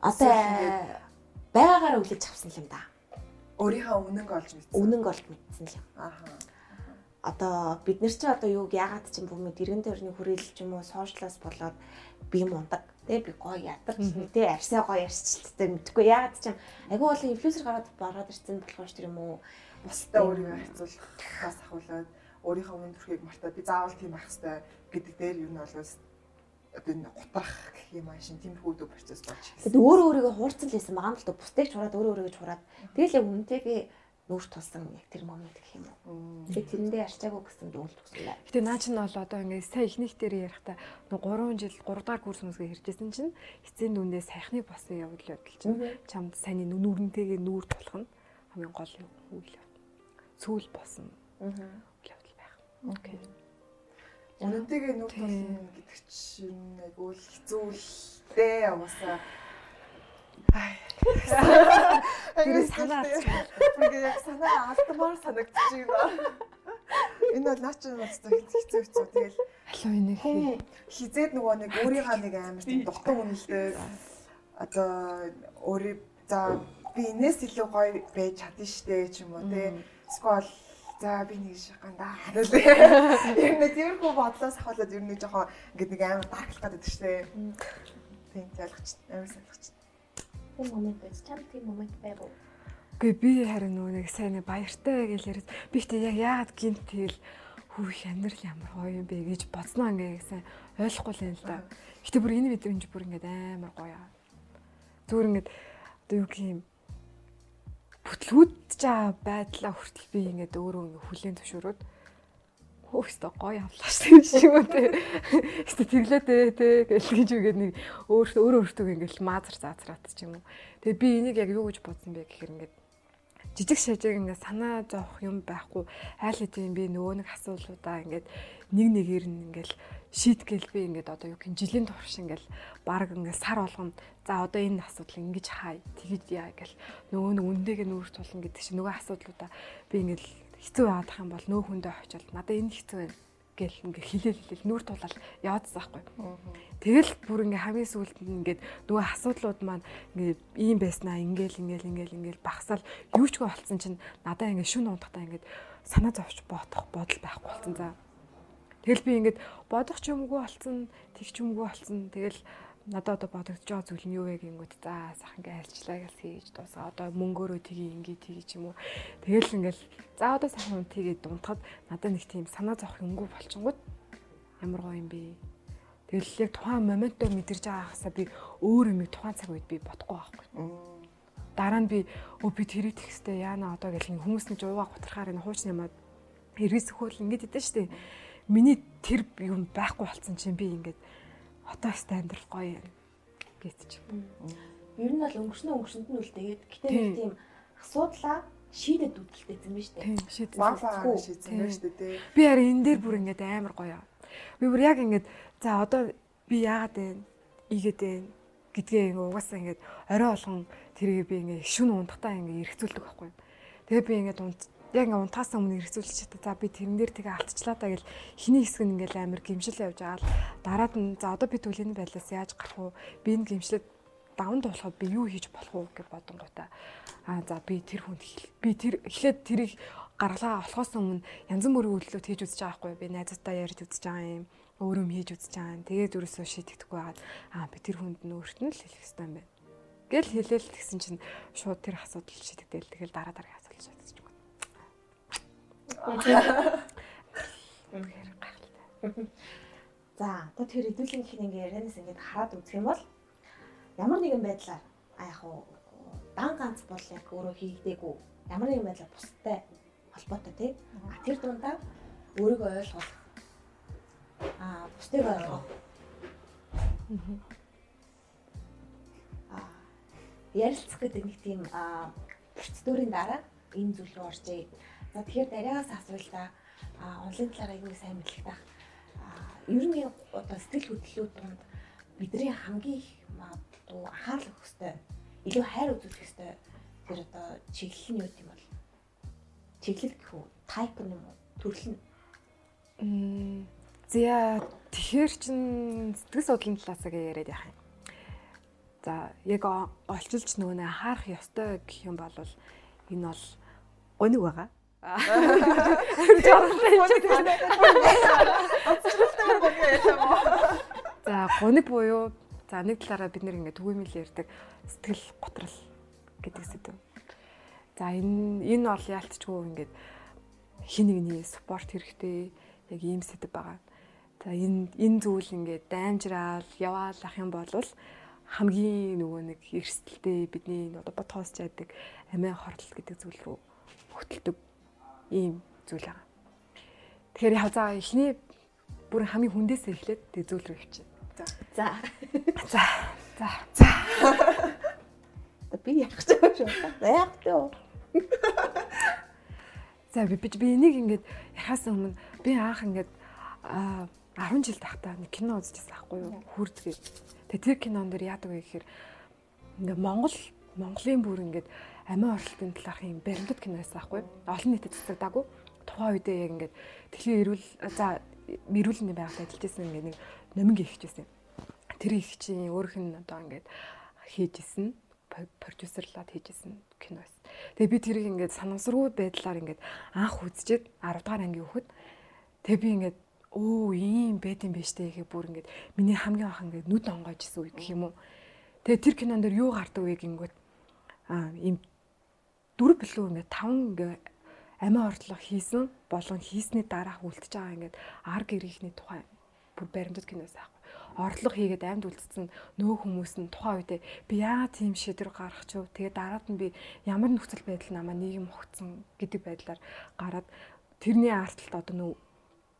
Одоо байгаагаар үлээж авсан юм да. Өөрийнхөө үнэнг олж мэдсэн. Үнэнг олж мэдсэн юм. Ааха одоо бид нар чи одоо юуг яагаад ч юм бүгд иргэн төрний хүрээлэл ч юм уу сошиалаас болоод би мундаг тий би гоё ядарч тий арьсаа гоё ярьцэлттэй мэдгүй яагаад ч юм айгүй болон инфлюенсер гараад бараад ирсэн болохоор ч юм уу бусдаа өөрийгөө харьцуулахаас ахуулаад өөрийнхөө үн төрхийг мартаад би заавал тийм ах хэвээр гэдэг дээр юу нь бол энэ гутрах гэх юм аашин тиймэрхүү үдөө процесс болж ирсэн. Тэгэд өөрөө өөрийгөө хуурцсан л байсан байгаа юм л да бусдыг ч хураад өөрөө өөрийгөө ч хураад тэгэл яг үнтэйгээ нүүр тулсан яг тэр момент гэх юм уу. Тэгээ тэрэндээ арчаагүй гэсэн дуулт өгсөн бай. Гэтэ наа чинь бол одоо ингээд сая ихнийх дээр ярихдаа 3 жил 3 дахь курс хүмүүсгээ хэржсэн чинь эцсийн дүндээ сайхны босон явдал явдал чинь чамд саяны нүрэнтэйгээ нүүр тулах нь хамгийн гол үйл сүүл босон явдал байх. Окей. Үнэнтэйгээ нүүр тулна гэдэг чинь айгүй хэцүү л дээ уусаа Тэр санаа Тэгээ яг санаа алдмаар санагдчих байна. Энэ бол наач нь бас хэцүү хэцүү. Тэгэл халуун энийг хизээд нөгөө нэг өөрийнхөө нэг амар дутуу үнэлдэг. Одоо өөрийн за би энэс илүү гоё байж чадна штэ ч юм уу те. Скол за би нэг шахандаа ер нь тиймэрхүү бодлоос ахуулаад ер нь жоохон ингээд нэг амар дарклах гэдэг штэ тийм залгач амар салгач тийм момент байж чам тийм момент байгуу. Үгүй би харин нөгөө нэг сайн баяртай гэж яриад би ихтэй яг яагаад гинт тэгэл хүүх амьдрал ямар гоё юм бэ гэж бодсноо ингээ гэсэн ойлгохгүй л юм л да. Гэтэ бүр энэ мэдрэмж бүр ингээд амар гоё. Зүгээр ингээд одоо юу гэх юм бүтлгүүд жаа байдлаа хүртэл би ингээд өөрөө ингээ хүлэн зөвшөөрөөд Хөөстө гоё авлаа шүү юм те. Өстө тэглээдээ те гэл гэж үгээд нэг өөртөө өөрөө өөртөө ингээл маазар заазраад ч юм уу. Тэгээ би энийг яг юу гэж бодсон бэ гэхээр ингээд жижиг шажиг ингээд санаа зовх юм байхгүй айл хэдийн би нөгөө нэг асуулуудаа ингээд нэг нэгээр нь ингээд шийтгэл би ингээд одоо юу гин жилийн турш ингээд баг ингээд сар болгоно за одоо энэ асуудал ингэж хай тэгэж яа гэл нөгөө нэг үндээг нүүр тулна гэдэг чинь нөгөө асуудлуудаа би ингээд хэцүү явах юм бол нөө хүндээ очил надад энэ хэцүү байна гэл ингээ хилээл хилээл нүур тулаад яваадсан байхгүй. Тэгэл бүр ингээ хамгийн сүүлд нь ингээд нөгөө асуудлууд маань ингээ ийм байснаа ингээл ингээл ингээл ингээл багсаал юучгүй болцсон чинь надаа ингээ шүн унтахтаа ингээд санаа зовч бодох бодол байхгүй болцсон за. Тэгэл би ингээд бодох ч юмгүй болцсон, тэг ч юмгүй болцсон. Тэгэл надад одоо бодогдож байгаа зүйл нь юу вэ гингүүд за сах ингээ альчлаа гэж хийж дуусаа. Одоо мөнгөөрөө тгий ингээ тгий ч юм уу тэгэл ингээл за одоо сайхан тгий дунтахад надад нэг тийм санаа зовх өнгөө болчингууд ямар гоё юм бэ? Тэгэл яг тухайн моментоо мэдэрч байгаа хасаа би өөр юм тухайн цаг үед би бодохгүй байхгүй. Дараа нь би өө би тэрийг тэгстэй яана одоо гэл хүмүүс нь жуугаа гутрахаар энэ хуучны юмад эргэс хөл ингээд идэв штэ миний тэр юм байхгүй болсон чинь би ингээд одоо амьдрал гоё юм гэж чи. Ер нь бол өнгөрснөө өнгөрсөнд нь үлдээгээд гэтээ нэг тийм асуудлаа шийдэд үүдэлтэй юм байна шүү дээ. Тийм шийдэж Вафаа шийдсэн байна шүү дээ. Би харин энэ дээр бүр ингээд амар гоё. Би бүр яг ингээд за одоо би яагаад вэ? Ийгээд вэ? гэдгээ ингээ угаасаа ингээд орой болгон тэрийг би ингээ шүн унтахтаа ингээ эргцүүлдэг байхгүй. Тэгээ би ингээд унт яг ингээ унтахаас өмнө хэрэгцүүлчих та. За би тэрэн дээр тэгээ алтчлаа та гэл хиний хэсэг нь ингээл амар гимшил явж байгаа л дараад нь за одоо би түлэний байдлаас яаж гарах уу? Би энэ гимшлэд давнд болоход би юу хийж болох уу гэж бодонгуудаа аа за би тэр хүнд би тэр эхлээд тэрийг гаргалаа болохоос өмнө янз бүрийн үйлдэлүүд хийж үзэж байгаа байхгүй би найзуудтай ярьж үзэж байгаа юм өөрөө хийж үзэж байгаа юм тэгээд өөрөөсөө шийдэгдэхгүй байгаад аа би тэр хүнд нөөрт нь л хэлэх хэрэгтэй юм байна гэл хэлээл тэгсэн чинь шууд тэр асуудал шийдэгдээл тэгэл дараа дараа асуудал шийдэж Үнэхээр гайхалтай. За одоо тэр хэдүүлэн гэх нэг ярианаас ингээд хараад үзэх юм бол ямар нэгэн байдлаар а яг уу дан ганц бол яг өөрөө хийгдээгүй ямар нэгэн байдлаар бустай холбоотой тий. А тэр дундаа өөрийгөө ойлгох а бусдыг ойлгох. А ярилцах гэдэг нэг тийм процедурын дараа энэ зүйл рүү орчээ За тэгэхээр дараагаас асуултаа онлайн талаар аягүй сайн мэдлэг таах. Ер нь одоо сэтгэл хөдлөлүүд донд бидний хамгийн их магадгүй анхаарал өгөх ёстой, илүү хайр үзүүлэх ёстой тэр одоо чиглэл нь юу гэм бол чиглэл гэх үү? Тайп юм уу? Төрөл нь. За тэгэхээр чин сэтгэл судлалын талаас гээ яриад яах юм. За яг олчилж нөгөө анхаарах ёстой гэх юм бол энэ бол гониг байгаа. За гуниг буюу за нэг талаараа бид нэр ингээд түгээмэл ярьдаг сэтгэл готрал гэдэг сэдв. За энэ энэ бол яалтчгүй ингээд хин нэгний спорт хэрэгтэй яг ийм сэдв байгаа. За энэ энэ зүйл ингээд даймжраал яваал ах юм бол хамгийн нөгөө нэг эрсдэлтэй бидний одоо бодхоос чаддаг амиа хортол гэдэг зүйл рүү хөтэлдэг ийм зүйл байгаа. Тэгэхээр яв заа эхний бүр хамгийн хүндээсээ эхлээд тэг зүйл рүү явчих. За. За. За. За. За. Би яах гэж байгаа шүү. За яах вэ? За би би энийг ингээд яхаас өмнө би анх ингээд а 10 жил тахтаа нэг кино үзчихсэн байхгүй юу? Хүрдгээ. Тэгээ тэр кинон дээр яадаг вэ гэхээр ингээд Монгол Монголын бүр ингээд амиа оролтын талаарх юм баримтат кино байсан байхгүй олон нийтэд цацагдаагүй тухайн үедээ яг ингээд дэлхийн эрүүл за эрүүлэндийн байгууллагад ажиллажсэн ингээд нэг номин хийчихсэн тэр их чинь өөрөх нь одоо ингээд хийжсэн продюсерлаад хийжсэн кино байсан. Тэгээ би тэрийг ингээд санамсаргүй байдлаар ингээд анх үзчихэд 10 дахь ангийн хөхөд тэгээ би ингээд өө ийм байт юм биш үү гэхээр бүр ингээд миний хамгийн анх ингээд нүд онгойжсэн үе гэх юм уу. Тэгээ тэр кинон дээр юу гардаг вэ гингүүт аа ийм дөрв билүү ингээд таван ингээд амиа ордлого хийсэн болон хийсний дараах үлдчихэж байгаа ингээд ар гэрийнхний тухай бүр баримтат киноос аахгүй орлого хийгээд амьд үлдсэн нөө хүмүүс нь тухайн үедээ би яагаад тийм шийдвэр гаргах ч вэ тэгээд дараад нь би ямар нөхцөл байдал намаа нийгэм огцсон гэдэг байдлаар гараад тэрний арталт одоо нөө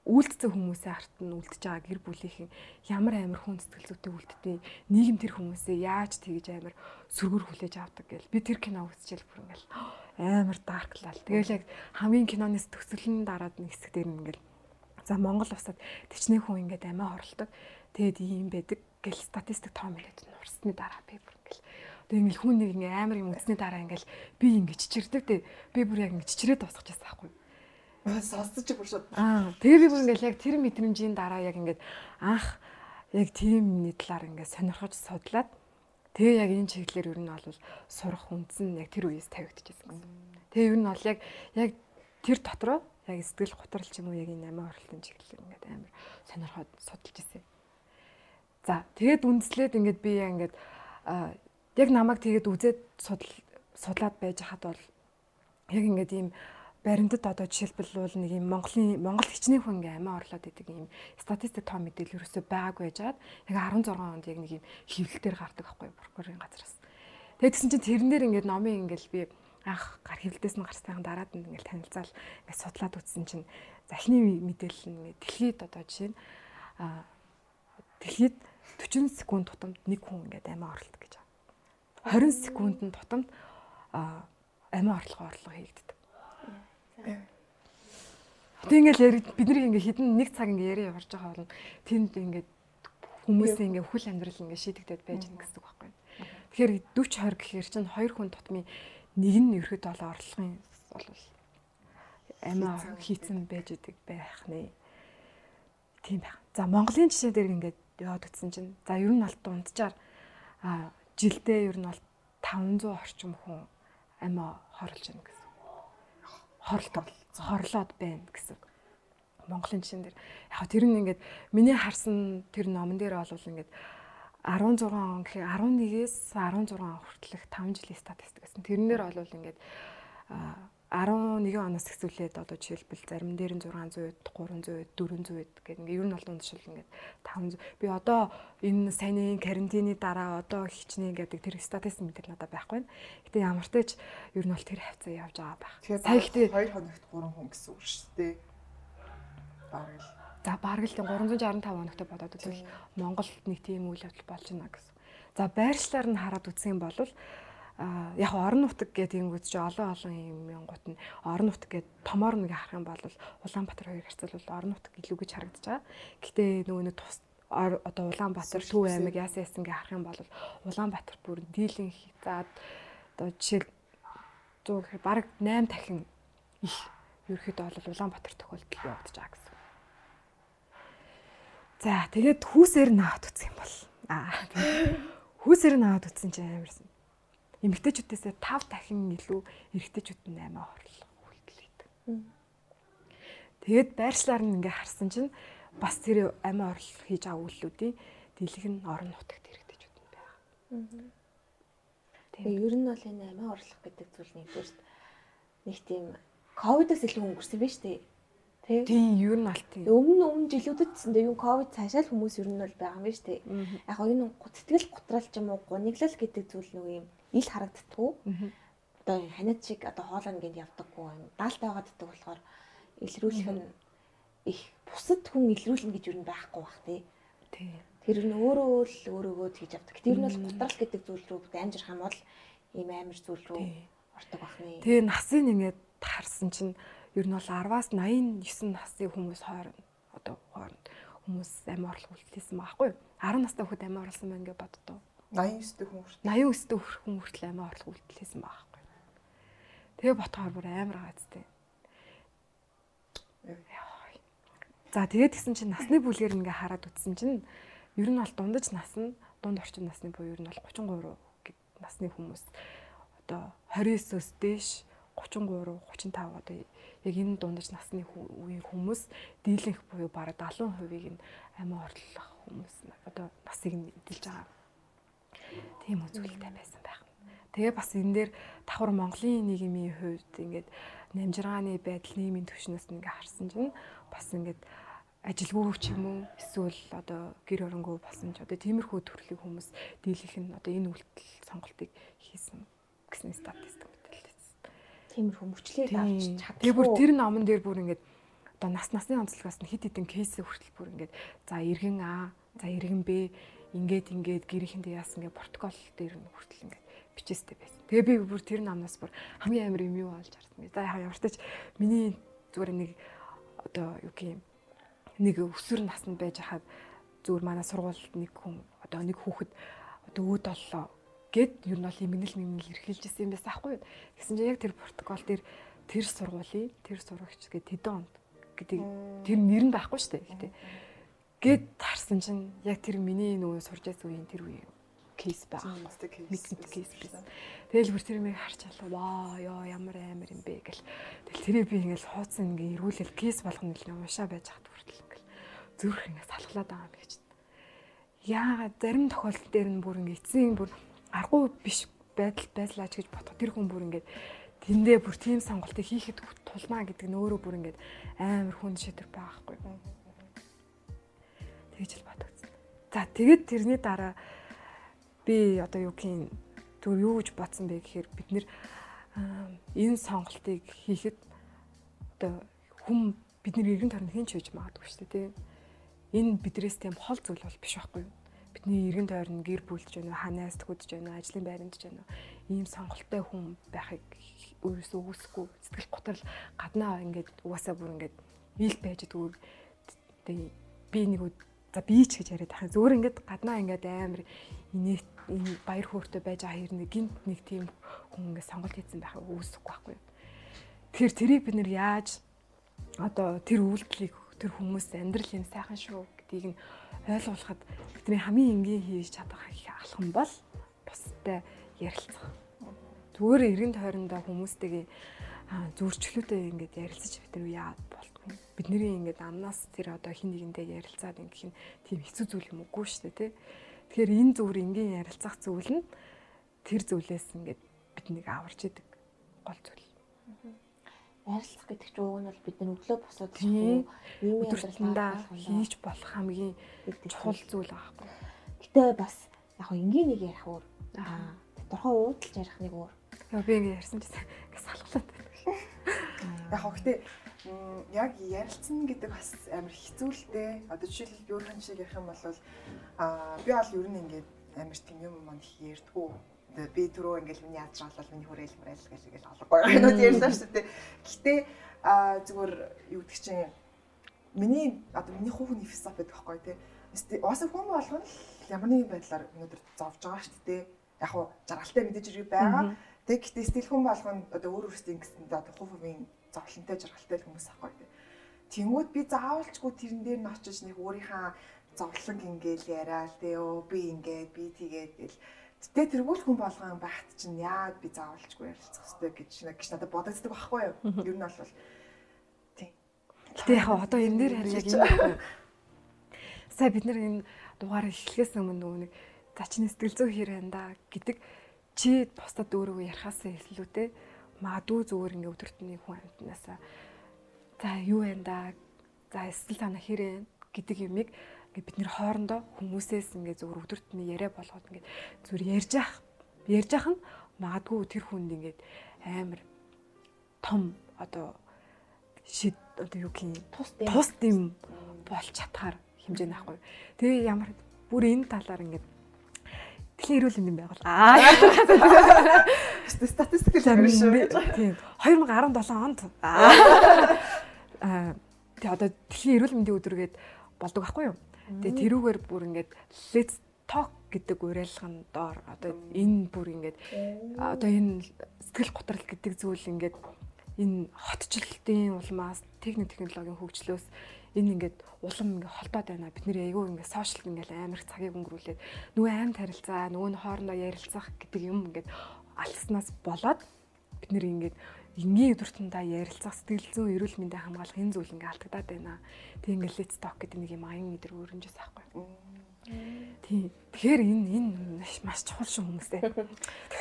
үйлдэлцэн хүмүүсийн арт нь үлдчихэж байгаа гэр бүлийнхэн ямар амар хүн сэтгэл зүйтэй үлддэг нийгэм тэр хүмүүсээ яаж тэгж амар сүргөр хүлээж авдаг гэл би тэр кино үзчихэл бүр ингээл амар дарк лал. Тэгэл яг хамгийн киноноос төсөлн дараад нэг хэсэг дээр ингээл за Монгол усад төчнээ хүн ингээд амиа хорлдог. Тэгэд ийм байдаг гэл статистик том хэлээд нурсны дараа би бүр ингээл тэг ингээл хүн нэг ингээм амар юм үзсний дараа ингээл би ингээд чичирдэг те би бүр яг ингээд чичрээд дуусчихсан байхгүй Сонсож бүр шууд. Аа, би бүр ингээл яг тэр мэдрэмжийн дараа яг ингээд анх яг тийм нэг талаар ингээд сонирхож судлаад тэгээ яг энэ чиглэлээр ер нь бол сурах үндсэн яг тэр үеэс тавигдчихсан. Тэгээ ер нь бол яг яг тэр дотроо яг сэтгэл готрол ч юм уу яг энэ амиа оролтын чиглэлээр ингээд амар сонирхоод судалж ирсэн. За тэгээд үндэслээд ингээд би ингээд яг намайг тэгээд үзээд судлаад байж хаад бол яг ингээд ийм баримтад одоо жишээлбэл нэг юм Монголын Монгол хичнээн хүн ингээ амиа орлоод идэг юм статистик том мэдээлэл ерөөсөө байгаагүй байжгаад яг 16 онд яг нэг юм хөвлөлтээр гардаг байхгүй прокурорын газраас. Тэгээд тэгсэн чинь тэрнээр ингээд номын ингээл би анх гар хөвлөлтөөс нь гарсныхан дараад нь ингээл танилцаал ингээд судлаад үзсэн чинь захны мэдээлэл нь дэлхийд одоо жишээ нь дэлхийд 40 секунд тутамд нэг хүн ингээд амиа орлдог гэж байна. 20 секундын тутамд амиа орлого орлого хийгддэг. Тэг ингээл бид нарыг ингээ хідэн нэг цаг ингээ яриа яварж байгаа бол тэнд ингээ хүмүүсийн ингээ хүл амьдрал ингээ шийдэгдээд байж гэнэ гэсэн үг байхгүй. Тэгэхээр 40 20 гэхээр чинь хоёр хүн тутмын нэг нь ерөөд бол орлогын бол амиа хийцэн байж идэг байх нэ. Тийм байх. За Монголын жишээ дээр ингээд яваад утсан чинь за ер нь аль дунджаар а жилдээ ер нь бол 500 орчим хүн амиа хорлож байна гэсэн хорлдог хорлоод байна гэсэн. Монголын жишээн дээр яг тэр нь ингээд миний харсан тэр номон дээр бол ингээд 16 он гэхээр 11-ээс 16 хүртэлх 5 жилийн статистик гэсэн. Тэрнээр бол ингээд 11 оноос эхлүүлээд одоо жишээлбэл зарим дээр нь 600 ud, 300 ud, 400 ud гэх ингээ ер нь бол дундшил ингээд 500. Би одоо энэ саяны карантины дараа одоо хичнээн гэдэг тэр статистик мэдээлэл надад байхгүй байна. Гэтэ ямар ч тач ер нь бол тэр хавцаа явж байгаа байх. Сая ихтэй 2 хоногт 3 хүн гэсэн үг шүү дээ. Бараг л. За бараг л 365 хоногт бодоод үзвэл Монголд нэг тийм үйл явдал болж байна гэсэн. За байршлаар нь хараад юм бол яг орон нутаг гэдэг юм чи олон олон юм гут нь орон нутаг гэдэг томоор нэг харах юм бол Улаанбаатар хоёр харьцуулбал орон нутаг илүү гэж харагдаж байгаа. Гэтэ нөгөө нэг тус одоо Улаанбаатар Төв аймаг яасан яасан гэж харах юм бол Улаанбаатар бүр дийлэн хязаад одоо жишээл 100 гэхээр бараг 8 дахин их ерөөхдөө бол Улаанбаатар тохиолдол явагдаж байгаа гэсэн. За тэгээд хүүсээр наваад үтсэх юм бол аа хүүсээр наваад үтсэн чинь амарсан эмэгтэйчүүдээс 5 дахин илүү эрэгтэйчүүд нь 8 хорлох үйлдэл хийдэг. Тэгээд байршлаар нь ингээ харсан чинь бас тэр амиа орлох хийж байгаа үйлдэлүүдийн дэлгэх нь орон нутагт эрэгтэйчүүд нь байгаа. Тэгээ ер нь бол энэ амиа орлох гэдэг зүйл нэгдүгээр нэг тийм ковидос илүү өнгөрсөн биз дээ. Тий. Тийм, ер нь алт тийм. Өмнө өмнө жилүүдэд гэсэн юу ковид цаашаа л хүмүүс ер нь бол байгаа юм биш үү? Яг энэ сэтгэл готрал ч юм уу гуниглал гэдэг зүйл нэг юм ил харагддаггүй. Одоо ханиад шиг одоо хоолой нэгэнд явдаггүй. Даалтай байгааддаг болохоор илрүүлэх нь их бусад хүн илрүүлнэ гэж юу н байхгүй бах тий. Тэр нь өөрөө л өөрөөгөө хийж авдаг. Тэр нь бол гутрал гэдэг зүйл рүү дамжирх юм бол ийм амар зүйл рүү ордог бахны. Тэгээ насын ингээд харсан чинь ер нь бол 10-аас 89 насны хүмүүс хооронд одоо хооронд хүмүүс амь орлох үйлдэлсэн байхгүй юу? 10 настай хүүхэд амь орлсон байна гэж боддоо. 89 дэх хүн хүртэл. 89 дэх хүн хүртэл амиа орлох үйлдэл хийсэн байгаа байхгүй. Тэгээ ботхоор бүр амар гаацтэй. За тэгээд гисэн чинь насны бүлгээр ингээ хараад үтсэн чинь ер нь бол дундаж нас нь дунд орчин насны буюу ер нь бол 33 гэд насны хүмүүс. Одоо 29-оос дээш 33 35 одоо яг энэ дундаж насны үеийн хүмүүс дийлэнх буюу бараг 70%-ийг нь амиа орлох хүмүүс одоо насыг нь эдэлж байгаа тийм үзүүлэлтэй байсан байх. Тэгээ бас энэ дээр давхар Монголын нийгмийн хувьд ингээд намжиргааны байдал нийгмийн түвшнээс ингээ харсан чинь бас ингээд ажилгүй ч юм уу эсвэл одоо гэр оронгүй болсон ч одоо тиймэрхүү төрлийн хүмүүс дийлэх нь одоо энэ үйлдэл сонголтыг хийсэн гэсэн статистик мэдээлэлсэн. Тиймэрхүү мөчлөө авч чадсан. Тэгээ бүр тэр номон дээр бүр ингээд одоо нас насны онцлогоос нь хит хитэн кейс хүртэл бүр ингээд за иргэн А, за иргэн Б ингээд ингээд гэрийнхэндээ яасан гэ протокол дээр нь хүртэл ингээд бичээстэй байсан. Тэгээ би бүр тэр намнаас бүр хамгийн амар юм юу олж харсан. За ямар ч тач миний зүгээр нэг одоо юу гэх юм нэг өсвөр наснд байж хаад зүгээр манай сургуульд нэг хүн одоо нэг хүүхэд одоо өөд оллоо гэд ер нь бол имгэнэл мэмнэл эрхэлжсэн юм байсан аахгүй юу. Тэгсэн чинь яг тэр протокол дээр тэр сургуулийн тэр сурагч гэдэг тэдэн онд гэдэг тэр нэр нь байхгүй шүү дээ. Гэтэ Гэт харсан чинь яг тэр миний нөгөө сурж байсан үеийн тэр үеийн кейс байгаа. Нэг кейс байсан. Тэгэл бүр тэр мийг харж алаа. Ваа ёо ямар амар юм бэ гэл. Тэгэл тэрийг би ингээл хууцсан ингээ эргүүлэл кейс болгоно л уншаа байж хат хүртэл ингээл зүрх ингээ салхалаад байгаа юм гэж. яагаад зарим тохиолдол дээр нь бүр ингээ эцсийн бүр аргуу биш байдал байслаач гэж бодох тэр хүн бүр ингээд тэндээ бүр тийм сонголтыг хийхэд тулмаа гэдэг нь өөрөө бүр ингээд амар хүнд шийдвэр байхгүй. Тэгж л бодогдсон. За тэгэд тэрний дараа би одоо юу гин түр юу гэж бодсон бэ гэхээр бид нэр энэ сонголтыг хийхэд одоо хүм бидний эргэн тойронд хэн ч хийж магадгүй шүү дээ тийм энэ бидрээс тийм хол зүйл бол биш байхгүй юу? Бидний эргэн тойрон гэр бүлдж байна уу ханаас төгөдж байна уу ажлын байранд ч байна уу? Ийм сонголттой хүн байхыг өөрөөсөө үүсэхгүй. Сэтгэл готрол гаднаа ингээд угаасаа бүр ингээд ил байж дүүр би нэг за би ч гэж яриад байгаа зөөр ингээд гаднаа ингээд амар инээ энэ баяр хөөртэй байж байгаа хэрнээ гинт нэг тийм хүн ингээд сонголт хийсэн байхыг үүсэхгүй байхгүй. Тэгэхээр тэрийг бид нэр яаж одоо тэр үйлдэлийг тэр хүмүүс амьдрал юм сайхан шүү гэдгийг нь ойлгуулахад бидний хамгийн энгийн хийж чадах алхам бол бустай ярилцах. Зүгээр эргэн тойрондоо хүмүүстэйгээ зөрчлөөтэй ингээд ярилцаж бид нар яа болтгүй. Бидний ингээд амнаас тэр одоо хин нэгэндээ ярилцаад ингэх нь тийм хэцүү зүйл юм уугүй шүү дээ тий. Тэгэхээр энэ зүгээр энгийн ярилцах зүйл нь тэр зүйлээс ингээд бид нэг аварч идэг гол зүйл. Ярилцах гэдэг чинь уг нь бол бид нар өглөө босоод ийм өдөртөндөө хийж болох хамгийн чухал зүйл байхгүй. Гэтэ бас яг хоо энгийн нэг ярих өөр. Аа тодорхой уудалж ярих нэг өөр. Яа би ингэ ярьсан чинь салхалаад байна. Яг хоо гэтээ яг ярилцсан гэдэг бас амар хэцүү л дээ. Одоо жишээлбэл би өөрхөн шиг ярих юм бол аа би бол ер нь ингээд амар тийм юм маань их ярьдгүү. Тэгээ би түрүү ингээд миний ядж болол миний хүрээл мүрээл гэж ингээд олгогүй юмнууд ярьсан шүү дээ. Гэтэ аа зүгээр юу гэдэг чинь миний одоо миний хувь хүний философи байдаг байхгүй тий. Уусаа хүн болгоно л ямар нэгэн байдлаар өнөөдөр зовж байгаа шүү дээ. Яг хуу жаргалтай мэдээж ирэх байгаа. Тэг гэтээ стил хүн болгоно одоо өөр өөрсдийн гэсэн одоо хувь хувийн зовлонтой жаргалтай хүмүүс ахгүй. Тэнгүүд би заавалчгүй тэрэн дээр нь очиж нэг өөрийнхөө зовлон ингээл яриад тэ өө би ингээд би тэгээд гэл Тэ тэргүүл хүн болгон багт чинь яад би заавалчгүй ярилцах хэрэгтэй гэж гэж надад бодогддог байхгүй юу? Ер нь бол тийм. Гэтэ яг одоо энэ дээр харин яг юм? Сая бид нар энэ дугаар эхлэхээс өмнө нэг за чиний сэтгэл зүй хэрэг энэ гэдэг чи бусдад өөрөө ярихаас илүү те магадгүй зүгээр ингээ өдөртний хүн амтнаасаа за юу вэ да за эсвэл танаа хэрэг гэдэг юмыг ингээ бид нэр хоорондоо хүмүүсээс ингээ зүгээр өдөртний яриа болгоод ингээ зүгээр ярьж ах ярьж ах нь магадгүй тэр хүнд ингээ амар том одоо шид одоо юу гин тус юм болж чадхаар хэмжээ наахгүй. Тэгээ ямар бүр энэ талаар ингээ Дэлхийн эрүүл мэндийн байгууллага. Аа. Статистик л амар шүү. Тийм. 2017 онд аа тэгээ одоо дэлхийн эрүүл мэндийн өдрөгээд болдог байхгүй юу? Тэгээ тэрүүгээр бүр ингээд let's talk гэдэг уриалгын доор одоо энэ бүр ингээд одоо энэ сэтгэл готрол гэдэг зүйл ингээд энэ хотчлолтын улмаас техник технологийн хөгжлөөс энэ ингээд улам ингээд холдоод байна. Бид нэр айгүй ингээд сошиал ингээд амар цагийг өнгөрүүлээд нөгөө аймт харилцаа, нөгөө нь хоорондоо ярилцах гэдэг юм ингээд алснаас болоод бид нэр ингээд энгийн өдөртөндөө ярилцах сэтгэл зүйн эрүүл мэндийн хамгаалах энэ зүйл ингээд алдагдаад байна. Тэг ингээд let's talk гэдэг нэг юм аян өдр өрнжээс аахгүй. Тийм. Тэгэхээр энэ энэ маш чухал шүү хүмүүстэй.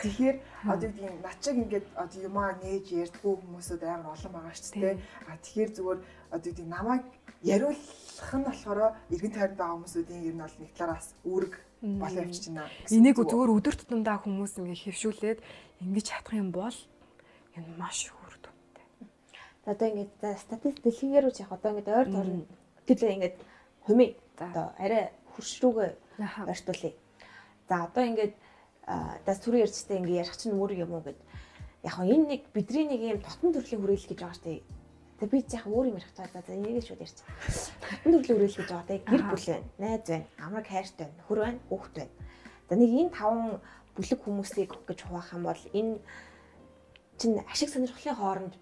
Тэгэхээр одоо тийм начиг ингээд одоо юмаа нээж ярьдггүй хүмүүсүүд амар олон байгаа шүү дээ. А тэгэхээр зүгээр одоо тийм намайг яриулах нь болохоор эргэн тойронд байгаа хүмүүсүүдийн ер нь бол нэг талаараас үүрэг болоо явчих чинь. Энийг зүгээр өдөр тутамдаа хүмүүс ингээд хэвшүүлээд ингэж чадах юм бол энэ маш үр дүнтэй. За одоо ингээд статистик дэлхийгээр үуч яг одоо ингээд ойр тойрон гэтэл ингээд хумын одоо арай хурш рүүгээ ойртуулъя. За одоо ингээд дас түрүү ярьжтэй ингээд ярих чинь мөр юм уу гэд. Яг энэ нэг бидний нэг юм тотон төрлийн хүрээлэл гэж байгаа шүү Тэгээ би яг өөр юм ярих цаа. За энийг шууд ярьчих. Тотон төрлийн хүрээлэл гэж байгаа. Тэгээ гэр бүл байна, найз байна, амраг хайртай байна, хөр байна, хүүхэд байна. За нэг энэ таван бүлэг хүмүүсийг гэж хуваах юм бол энэ чинь ашиг сонирхлын хооронд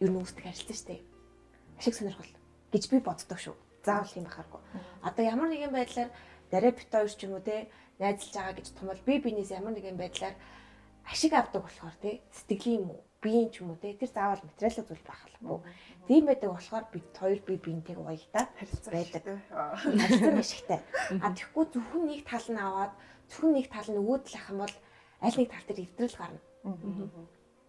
ер нь үүсдэг харилцаа шүү дээ. Ашиг сонирхол гэж би боддог шүү заавал юм бахааргүй. Одоо ямар нэгэн байдлаар дараа бит хоёр ч юм уу те найзалж байгаа гэж тумал би бинээс ямар нэгэн байдлаар ашиг авдаг болохоор те сэтгэлийн юм уу биеийн ч юм уу те тэр заавал материалын зүйл байх албагүй. Тийм байдаг болохоор бид хоёр бие биентэйг уягдаад байдаг. Харилцан ашигтай. А тэгэхгүй зөвхөн нэг тал нь аваад зөвхөн нэг тал нь өгөөд л ах юм бол аль нэг тал дээр эвдрэл гарна.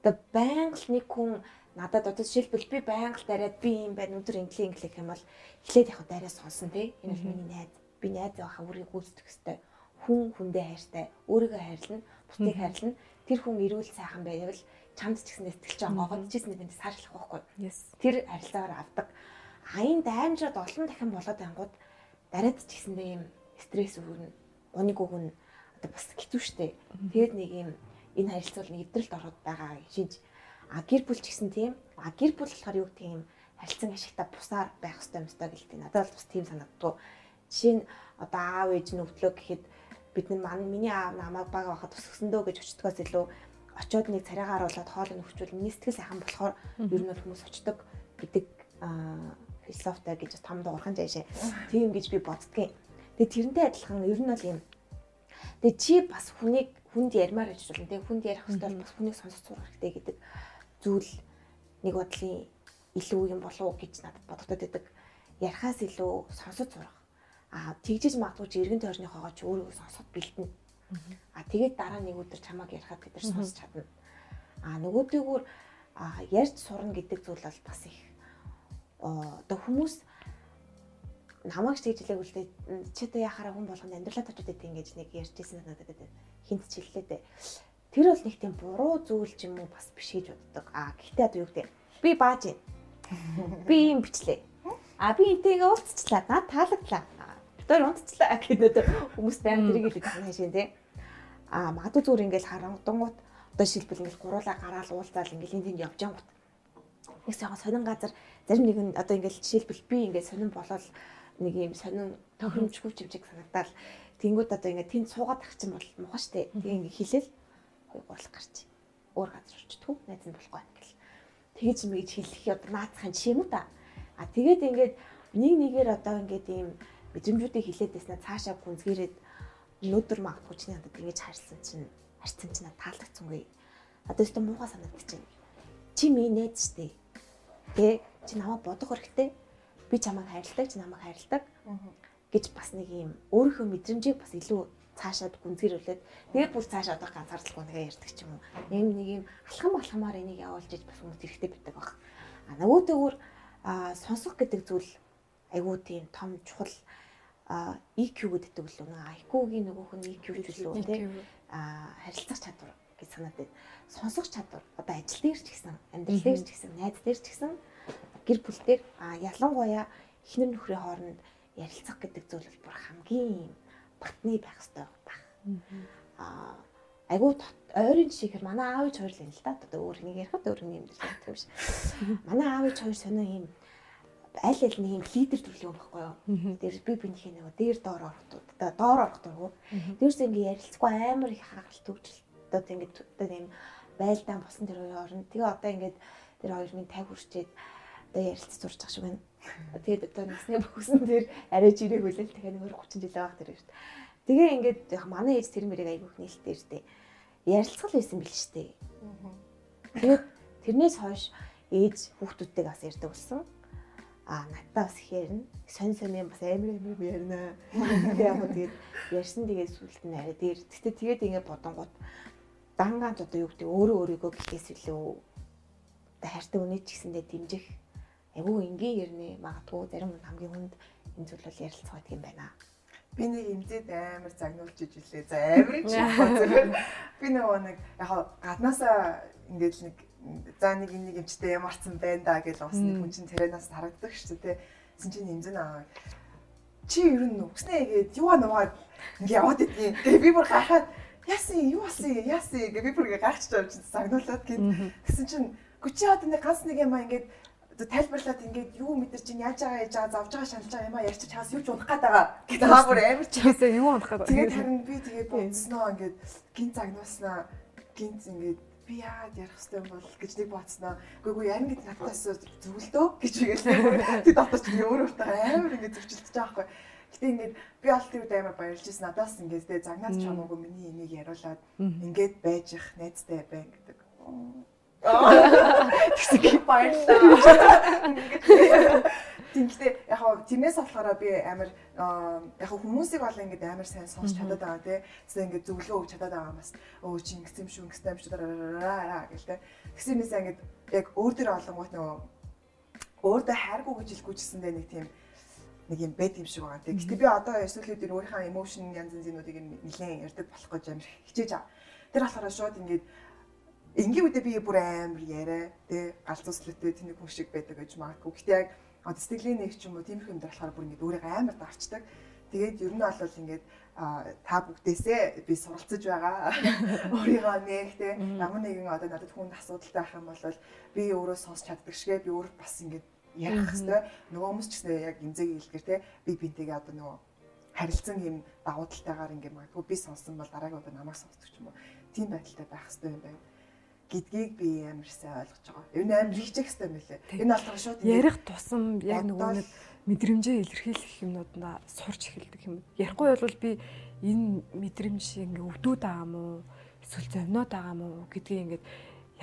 Одоо байнга л нэг хүн надад одоо жишээлбэл би байнга л дараад би юм байна өдөр инглиш инглиш гэх юм бол эхлээд яг дараа сонсон те. Энэ бол миний найз. Би найз байхаа үрийг гүйцэтгэх хэвээр хүн хүндээ хайртай, өөрийгөө хайрлна, бусдыг хайрлна. Тэр хүн эрүүл сайхан байвал чамд ч гэсэн сэтгэл жоо гогдчихсэн нэгэнд саарчлах байхгүй. Тэр харилцаагаар авдаг. Аян даймжраад олон дахин болоод ангууд дараад ч гэсэндээ юм стресс өгнө. Уник өгнө. Одоо бас хэцүү шттэ. Тэгээд нэг юм энэ харилцаа бол нэвдрэлт ороод байгаа шинж. А гэр бүл ч гэсэн тийм. А гэр бүл болохоор юу гэх юм харилцан ашигтай бусаар байх хэрэгтэй юм стай гэлтэй. Надад бол бас тийм санагддаг. Жишээ нь одоо аав ээж нь өвдлөө гэхэд бид нар миний аав намайг бага байхад төсгсөндөө гэж очтгоос илүү очиод нэг царайгаа харуулад хоол нь өгчвөл миний сэтгэл сайхан болохоор ер нь бол хүмүүс очдог гэдэг философитой гэж том дуурхан жаашаа. Тийм гэж би боддгийн. Тэгээ тэрнтэй адилхан ер нь бол юм. Тэгээ чи бас хүнийг хүнд ярмаар гэж болно. Тэгээ хүнд ярих хэрэгтэй бас хүнийг сонсож сурах хэрэгтэй гэдэг зүйл нэг бодлын илүү юм болов уу гэж надад бодогдод байдаг. Ярихаас илүү сонсож сурах. Аа тэгжиж магадгүй чи эргэн тойрныхоогоо ч өөрийгөө сонсоход бэлдэнэ А тэгээд дараа нэг өдөр чамааг ярихад бид нар сонсч чадна. А нөгөөдөөгөр ярьж сурна гэдэг зүйл бол бас их одоо хүмүүс намайг ч тэгж хэлээг үлдээ чи одоо яхаараа хүн болгонд амьдралаа тачууд гэдэг ингэж нэг ярьжсэн надад гэдэг хинт ч хэллээ дээ. Тэр бол нэг тийм буруу зүйл ч юм уу бас биш гэж боддог. А гэхдээ одоо юу гэдэг би бааж юм. Би юм бичлээ. А би энтэйгээ уулзчлаа. Наад таалагдлаа. Тэр унтцлаа гэдэг хүмүүс баян тэрийг хэлдэг хаашаа тий а магадгүй зүгээр ингээл харангуут одоо шилбэл ингээл гуруулаа гараал уулзаал ингээл энд тэнд явж ангууд нэг сайхан сонин газар зарим нэг нь одоо ингээл жишээлбэл би ингээд сонин болол нэг юм сонин тохиромжгүй чимчиг санагдал тэнгууд одоо ингээд тэнд суугаад тагчин бол муухай штэ. Тэгээ ингээд хилэл хой гурлах гарч өөр газар очтгүй найз нь болохгүй ингээл. Тэгэж мэгж хэлэх одоо наацхан жишээ юм да а тэгээд ингээд нэг нэгээр одоо ингээд ийм мэдрэмжүүдийг хилээд байснаа цаашаа гүнзгийрээд өнөөдөр магадгүй чиний надад ингэж харьсан чинь харьцсан чинь таалагдсангүй. Одоо өөртөө муухай санагдчихэв. Чи минь найз штэ. Тэ чи намайг бодох хэрэгтэй. Би чамайг хайрладаг, чи намайг хайрладаг гэж бас нэг юм өөрийнхөө мэдрэмжийг бас илүү цаашаад гүнзгийрүүлээд тэгээд бүр цаашаа одоо ганцаардлгүй нэгэ ярьдаг ч юм уу. Ийм нэг юм алхам алхамаар энийг явуулж иж бас хүмүүс хэрэгтэй байдаг баг. А нөгөөдөөр сонсох гэдэг зүйл айгүй тийм том чухал EQ гэдэг л нөгөө IQ-гийн нөгөөх нь EQ гэж үлээ тийм харилцах чадвар гэж санаад байна. Сонсох чадвар одоо ажил дээр ч гэсэн амьдрал дээр ч гэсэн найз дээр ч гэсэн гэр бүл дээр ялангуяа эхнэр нөхрийн хооронд ярилцах гэдэг зүйл бол бүр хамгийн батны байх хэрэгтэй баг. А айгуу ойрын жишээхээр манай аав ээж хоёр л юм л да. Одоо өөр нэг ярихад өөр нэг юм л гэх юм шиг. Манай аав ээж хоёр сонио юм аль аль нэг юм лидер төрлөө байхгүй юу. Тэр би бинийхээ нөгөө дээр доор орохдууд одоо доор орохдууд дээрс ингээ ярилцгүй амар их хагалт төгжил одоо ингээ одоо юм байлдаан босон тэр хоёр орно. Тэгээ одоо ингээд тэр хоёр минь 50 хүрчээд одоо ярилцаж сурч байгаа шиг байна. Тэгээд одоо насны бөхсөн тэр арай жирэг үлээл тэгэхээр нөр 30 жил байх тэр шүү дээ. Тэгээ ингээд яг манай ээж тэр мэрэг айгүйх нээлттэй штэ. Ярилцгал байсан бил штэ. Тэгээд тэрнээс хойш ээж хүүхдүүдтэйг бас ярьдаг болсон а надтай бас хэрнэ сонь сонь юм бас амар амар ярина. Тэгээ яг тэгээд ярьсан тэгээд сүлд нь арай дээр. Гэтэ тэгээд ингэ бодонгууд дангаанч одоо юу гэдэг өөрөө өөрийгөө гэхээс илүү хайртай үнэ ч гэсэндээ дэмжих айгүй энгийн ярины магадгүй зарим хамгийн хүнд энэ зүйл бол ярилцах байдаг юм байна. Би нэг имзэд амар загнуулж иж илээ. За амар ч зүгээр. Би нөгөө нэг яг гаднаасаа ингээд нэг за нэг нэг эмчтэй ямарсан байна да гэж нэг хүн чинь тэрэнаас харагддаг шүү дээ. Тэсэн чинь нэмзэн аа. Чи ер нь үгснээ гээд юу нуугаад ингээ яваад идэв. Тэгээ би бүр гахаад яасан юу болсон яасан гэ би бүр ингээ гахч тавьж загнуулаад гээд тэсэн чинь гүчи одоо нэг ганц нэг юм аа ингээд тайлбарлаад ингээд юу мэдэр чинь яаж байгаа яаж байгаа завж байгаа шаналж байгаа юм а ярьчих чаас юу ч унах гээд байгаа гэдэг аа бүр амар ч гэсэн юу унах гээд тэгээд харин би тэгээд бодсноо ингээд гин загнууснаа гинц ингээд би яагаад ярих хэрэгтэй юм бол гэж нэг бодсноо. Үгүй ээ ангид надаас зөвлөдөө гэж игээл. Тэг дотор чи өөр өөртөө амар ингэ зөвчлөж байгаа байхгүй. Гэтэ ингээд би тэр үед амар баярлж ирсэн. Надаас ингээд тэ загнаад ч хамаагүй миний энийг яриулаад ингээд байж их найзтай бай гэдэг. Тэгсэн баярлалаа. Тэгвэл яг хаа тиймээс болохоор би амар яг хүмүүсийг бол ингээд амар сайн сонсч чадаад байгаа тий. Тэгсэн ингээд зөвлөгөө өгч чадаад байгаа бас өө чи ингэсэн юм шүү ингэсэн юм шүү дараа гэл тий. Тэгсэн юмээс ингээд яг өөр дээр олонгууд нөгөө өөртөө хайргүй гэж хэлэхгүй ч гэсэндээ нэг тийм нэг юм байд юм шиг байгаа. Гэтэ би одоо эсвэл өдөр өөрийнхөө эмошн янз янзынуудыг нэлээд ярьдаг болох гэж амар хичээж байгаа. Тэр болохоор шууд ингээд энгийн үедээ би бүр амар яриа тий галзууслалтай тэнийг хүн шиг байдаг гэж магадгүй. Гэтэ яг одоо сэтгэлийн нэг ч юм уу тиймэрхүү юм болохоор бүр ингээд өөрийгөө амар дарчдаг. Тэгээд ер нь бол ингээд та бүгдээсээ би суралцж байгаа. Өөрийгөө нэг те ямар нэгэн одоо надад хүнд асуудалтай байх юм бол би өөрөө сонсч чаддаг шигэ би өөрөө бас ингээд ярих хэвээр. Нөгөө хүмүүс ч гэсэн яг имзэг хэлгээр те би бинтэйгээ одоо нөгөө харилцан юм давуу талтайгаар ингээд магадгүй би сонсон бол дараагийн удаа намайг сонсдог ч юм уу. Тийм байдалтай байх хэвээр юм байна гэдгийг би амар сайн ойлгож байгаа. Энэ амар хийчих хэрэгтэй юм лээ. Энэ болохоор шууд ярих тусам яг нөгөө нэг мэдрэмжээ илэрхийлэх юмнуудаа сурч эхэлдэг юм. Ярихгүй бол би энэ мэдрэмж ингээ өвдөөд байгаа мó эсвэл зовноод байгаа мó гэдгийг ингээд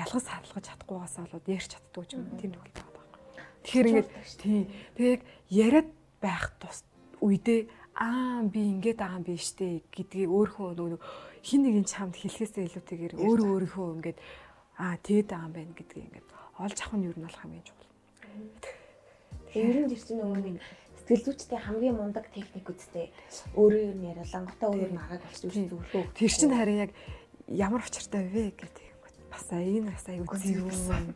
ялгаж хаалгаж чадахгүйгаас болоод ярьж чаддгүй ч юм тийм үг байгаа байхгүй. Тэгэхээр ингээд тий. Тэгээ яг яриад байх тус үедээ аа би ингээд байгаа юм биш үү гэдгийг өөрөө нөгөө хин нэгэн чамд хэлэхээсээ илүүтэйгээр өөр өөрийнхөө ингээд аа тэгэд байгаа юм байна гэдгийг ингээд олж авах нь юу нь болох юм чухал. Тэгээ ер нь чинь нөгөө нэг сэтгэл зүйчтэй хамгийн мундаг техникүүдтэй өөрөө юу нь яриалаа готоо өөр нь агааг болчих үү зөвлөгөө. Тэр чинь харин яг ямар учиртай вэ гэдэг бас энэ бас аюу зэвүүн.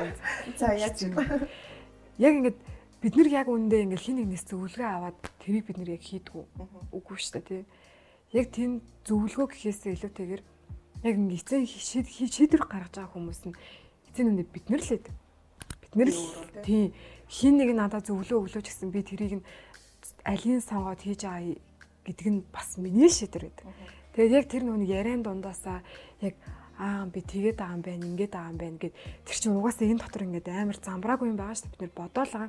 За яаж юм. Яг ингээд бид нар яг үндэ ингээд хин нэгнээс зөвлөгөө аваад тэрийг бид нар яг хийдгүү. Үгүй шүү дээ тий. Яг тийм зөвлөгөө гэхээсээ илүүтэйгээр яг эцэг шийдвэр гаргаж байгаа хүмүүс нь эцэг нүдэ бид нар лээд бид нар л тийм хин нэг надад зөвлөө өглөөч гэсэн би тэрийг нь алийг сонгоод хийж байгаа гэдэг нь бас миний шийдвэр гэдэг. Тэгээд яг тэр нүг яриан дундаасаа яг аа би тэгээд байгаа юм байна ингээд байгаа юм байна гэд тэр чинь угаасаа энэ дотор ингээд амар замбраагүй юм байгаа шүү дээ. Бид нэр бодоолаа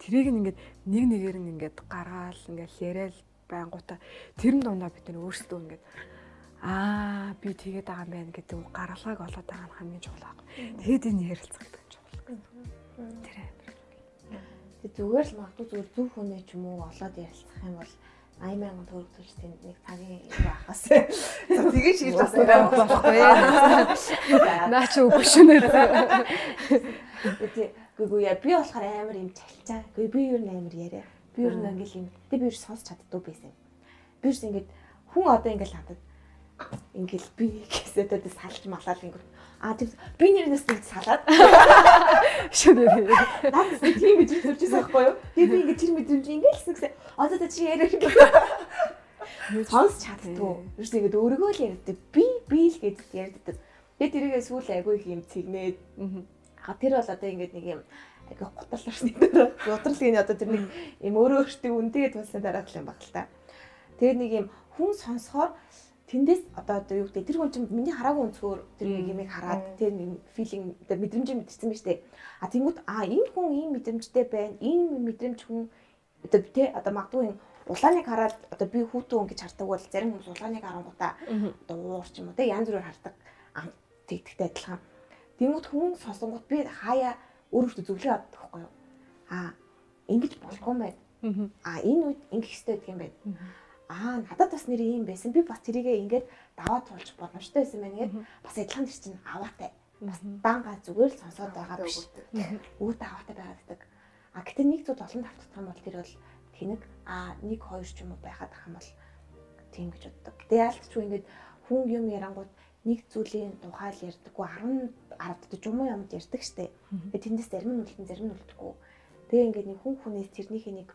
тэрийг ингээд нэг нэгээр нь ингээд гаргаал ингээд яриад байнгута тэрэн дундаа бид нэр өөрсдөө ингээд аа би тэгээд байгаа юм байна гэдэг гаргалгааг олоод байгаа нь хамгийн чухал аа. Тэгэд энэ ярилцах гэдэг нь чухал. Тэр амар. Тэг зүгээр л магадгүй зүгээр зөв хүнээ ч юм уу олоод ярилцах юм бол 80 мянган төгрөг төлж тэнд нэг цагийн байхаас. За тэгээ шийдэл бас яриа болохгүй. Наа чи үгүй шүнэ. Тэг гүгүй яа би болохоор амар юм чалчаа. Гүгүй би юу нээр яриа. Би юу нэг ингээл юм. Тэг би юу сонсч чаддгүй байсан. Би юу ингээд хүн одоо ингээл хадад ингээл би гэсээд одоо салж малаад ингээд а тийм би нэрнээс нэг салаад шүнээ надад тийм гэж төржсэн байхгүй юу? Тийм би ингээд тэр мэдрэмж ингээл гэсэн одоо чи яриа сонсч чаддгүй. Ерөөс ингээд өөргөө л ярьдаг би би л гэж ярьдаг. Тэгээ тэрийгээ сүүл айгүй их юм цэгнээд. А тэр бол одоо ингээд нэг юм айгүй гуталрсны дараа. Гуталгийн одоо тэр нэг юм өөрөө өөртөө үндэгээ тулсан дараах юм баг л та. Тэгээ нэг юм хүн сонсохоор тэндээс одоо одоо юу гэдэг тэр хүн чинь миний хараагүй өнцгөр тэр юмыг хараад тэр филинг тэр мэдрэмж мэдсэн биз дээ. А тэнгууд а энэ хүн ийм мэдрэмжтэй байна. Энэ мэдрэмж хүн одоо тэ одоо магадгүй улааныг хараад одоо би хүүтэн хүн гэж хардаг бол зарим хүмүүс улааныг харангуудаа одоо уур ч юм уу тэ янз бүрээр хардаг тэгдэгтэй адилхан. Тэнгууд хүн сонсонгууд би хаяа өөрөөсөө зөвлөө авдаг байхгүй юу? А ингэж болохгүй юм байна. А энэ үед ингэх хэрэгтэй гэдэг юм байна аа надад бас нэр ийм байсан. Би бас тэрийгээ ингээд даваад туулж боломжтой байсан байна гэд бас адилхан тэр чинь аваатай. Бас дангаа зүгээр л сонсоод байгаа биш. Үүд аваатай байгаад байдаг. А гэтээ нэг зүйл олон давтах юм бол тэр бол тэнэг а нэг хоёр ч юм уу байхад ах юм бол тийм гэж боддог. Гэтээ яалтчгүй ингээд хүн юм ярангууд нэг зүйлийн тухай л ярьдаггүй 10 10 жумуу юмд ярьдаг штеп. Тэгээ тэндээс зарим нь үлдэн зарим нь үлдэхгүй. Тэгээ ингээд нэг хүн хүнээс тэрнийхээ нэг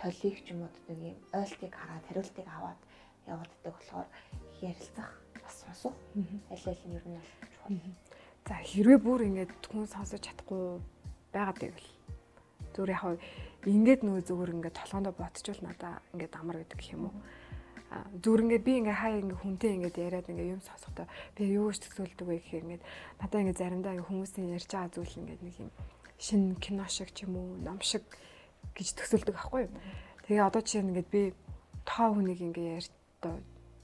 толиг ч юм уу нэг юм ойлтыг хараад хариултыг аваад явагддаг болохоор ярилцах бас сонсох аль аль нь ер нь чухал. За хэрвээ бүр ингээд хүн сонсож чадахгүй байгаад байвал зүгээр яг ингээд нөгөө зүгээр ингээд толгоондоо ботчвол надаа ингээд амар гэдэг юм уу. Зүгээр ингээд би ингээд хаа ингээд хүнтэй ингээд яриад ингээд юм сонсохдоо би юу ч төсөөлдөг вэ гэхээр ингээд надаа ингээд заримдаа хүмүүсийн ярьж байгаа зүйл ингээд нэг юм шинэ кино шиг ч юм уу ном шиг гэж төсөөлдөг аахгүй юу. Тэгээ одоо жишээ нь ингээд би тоо хүнийг ингээ ярьж одоо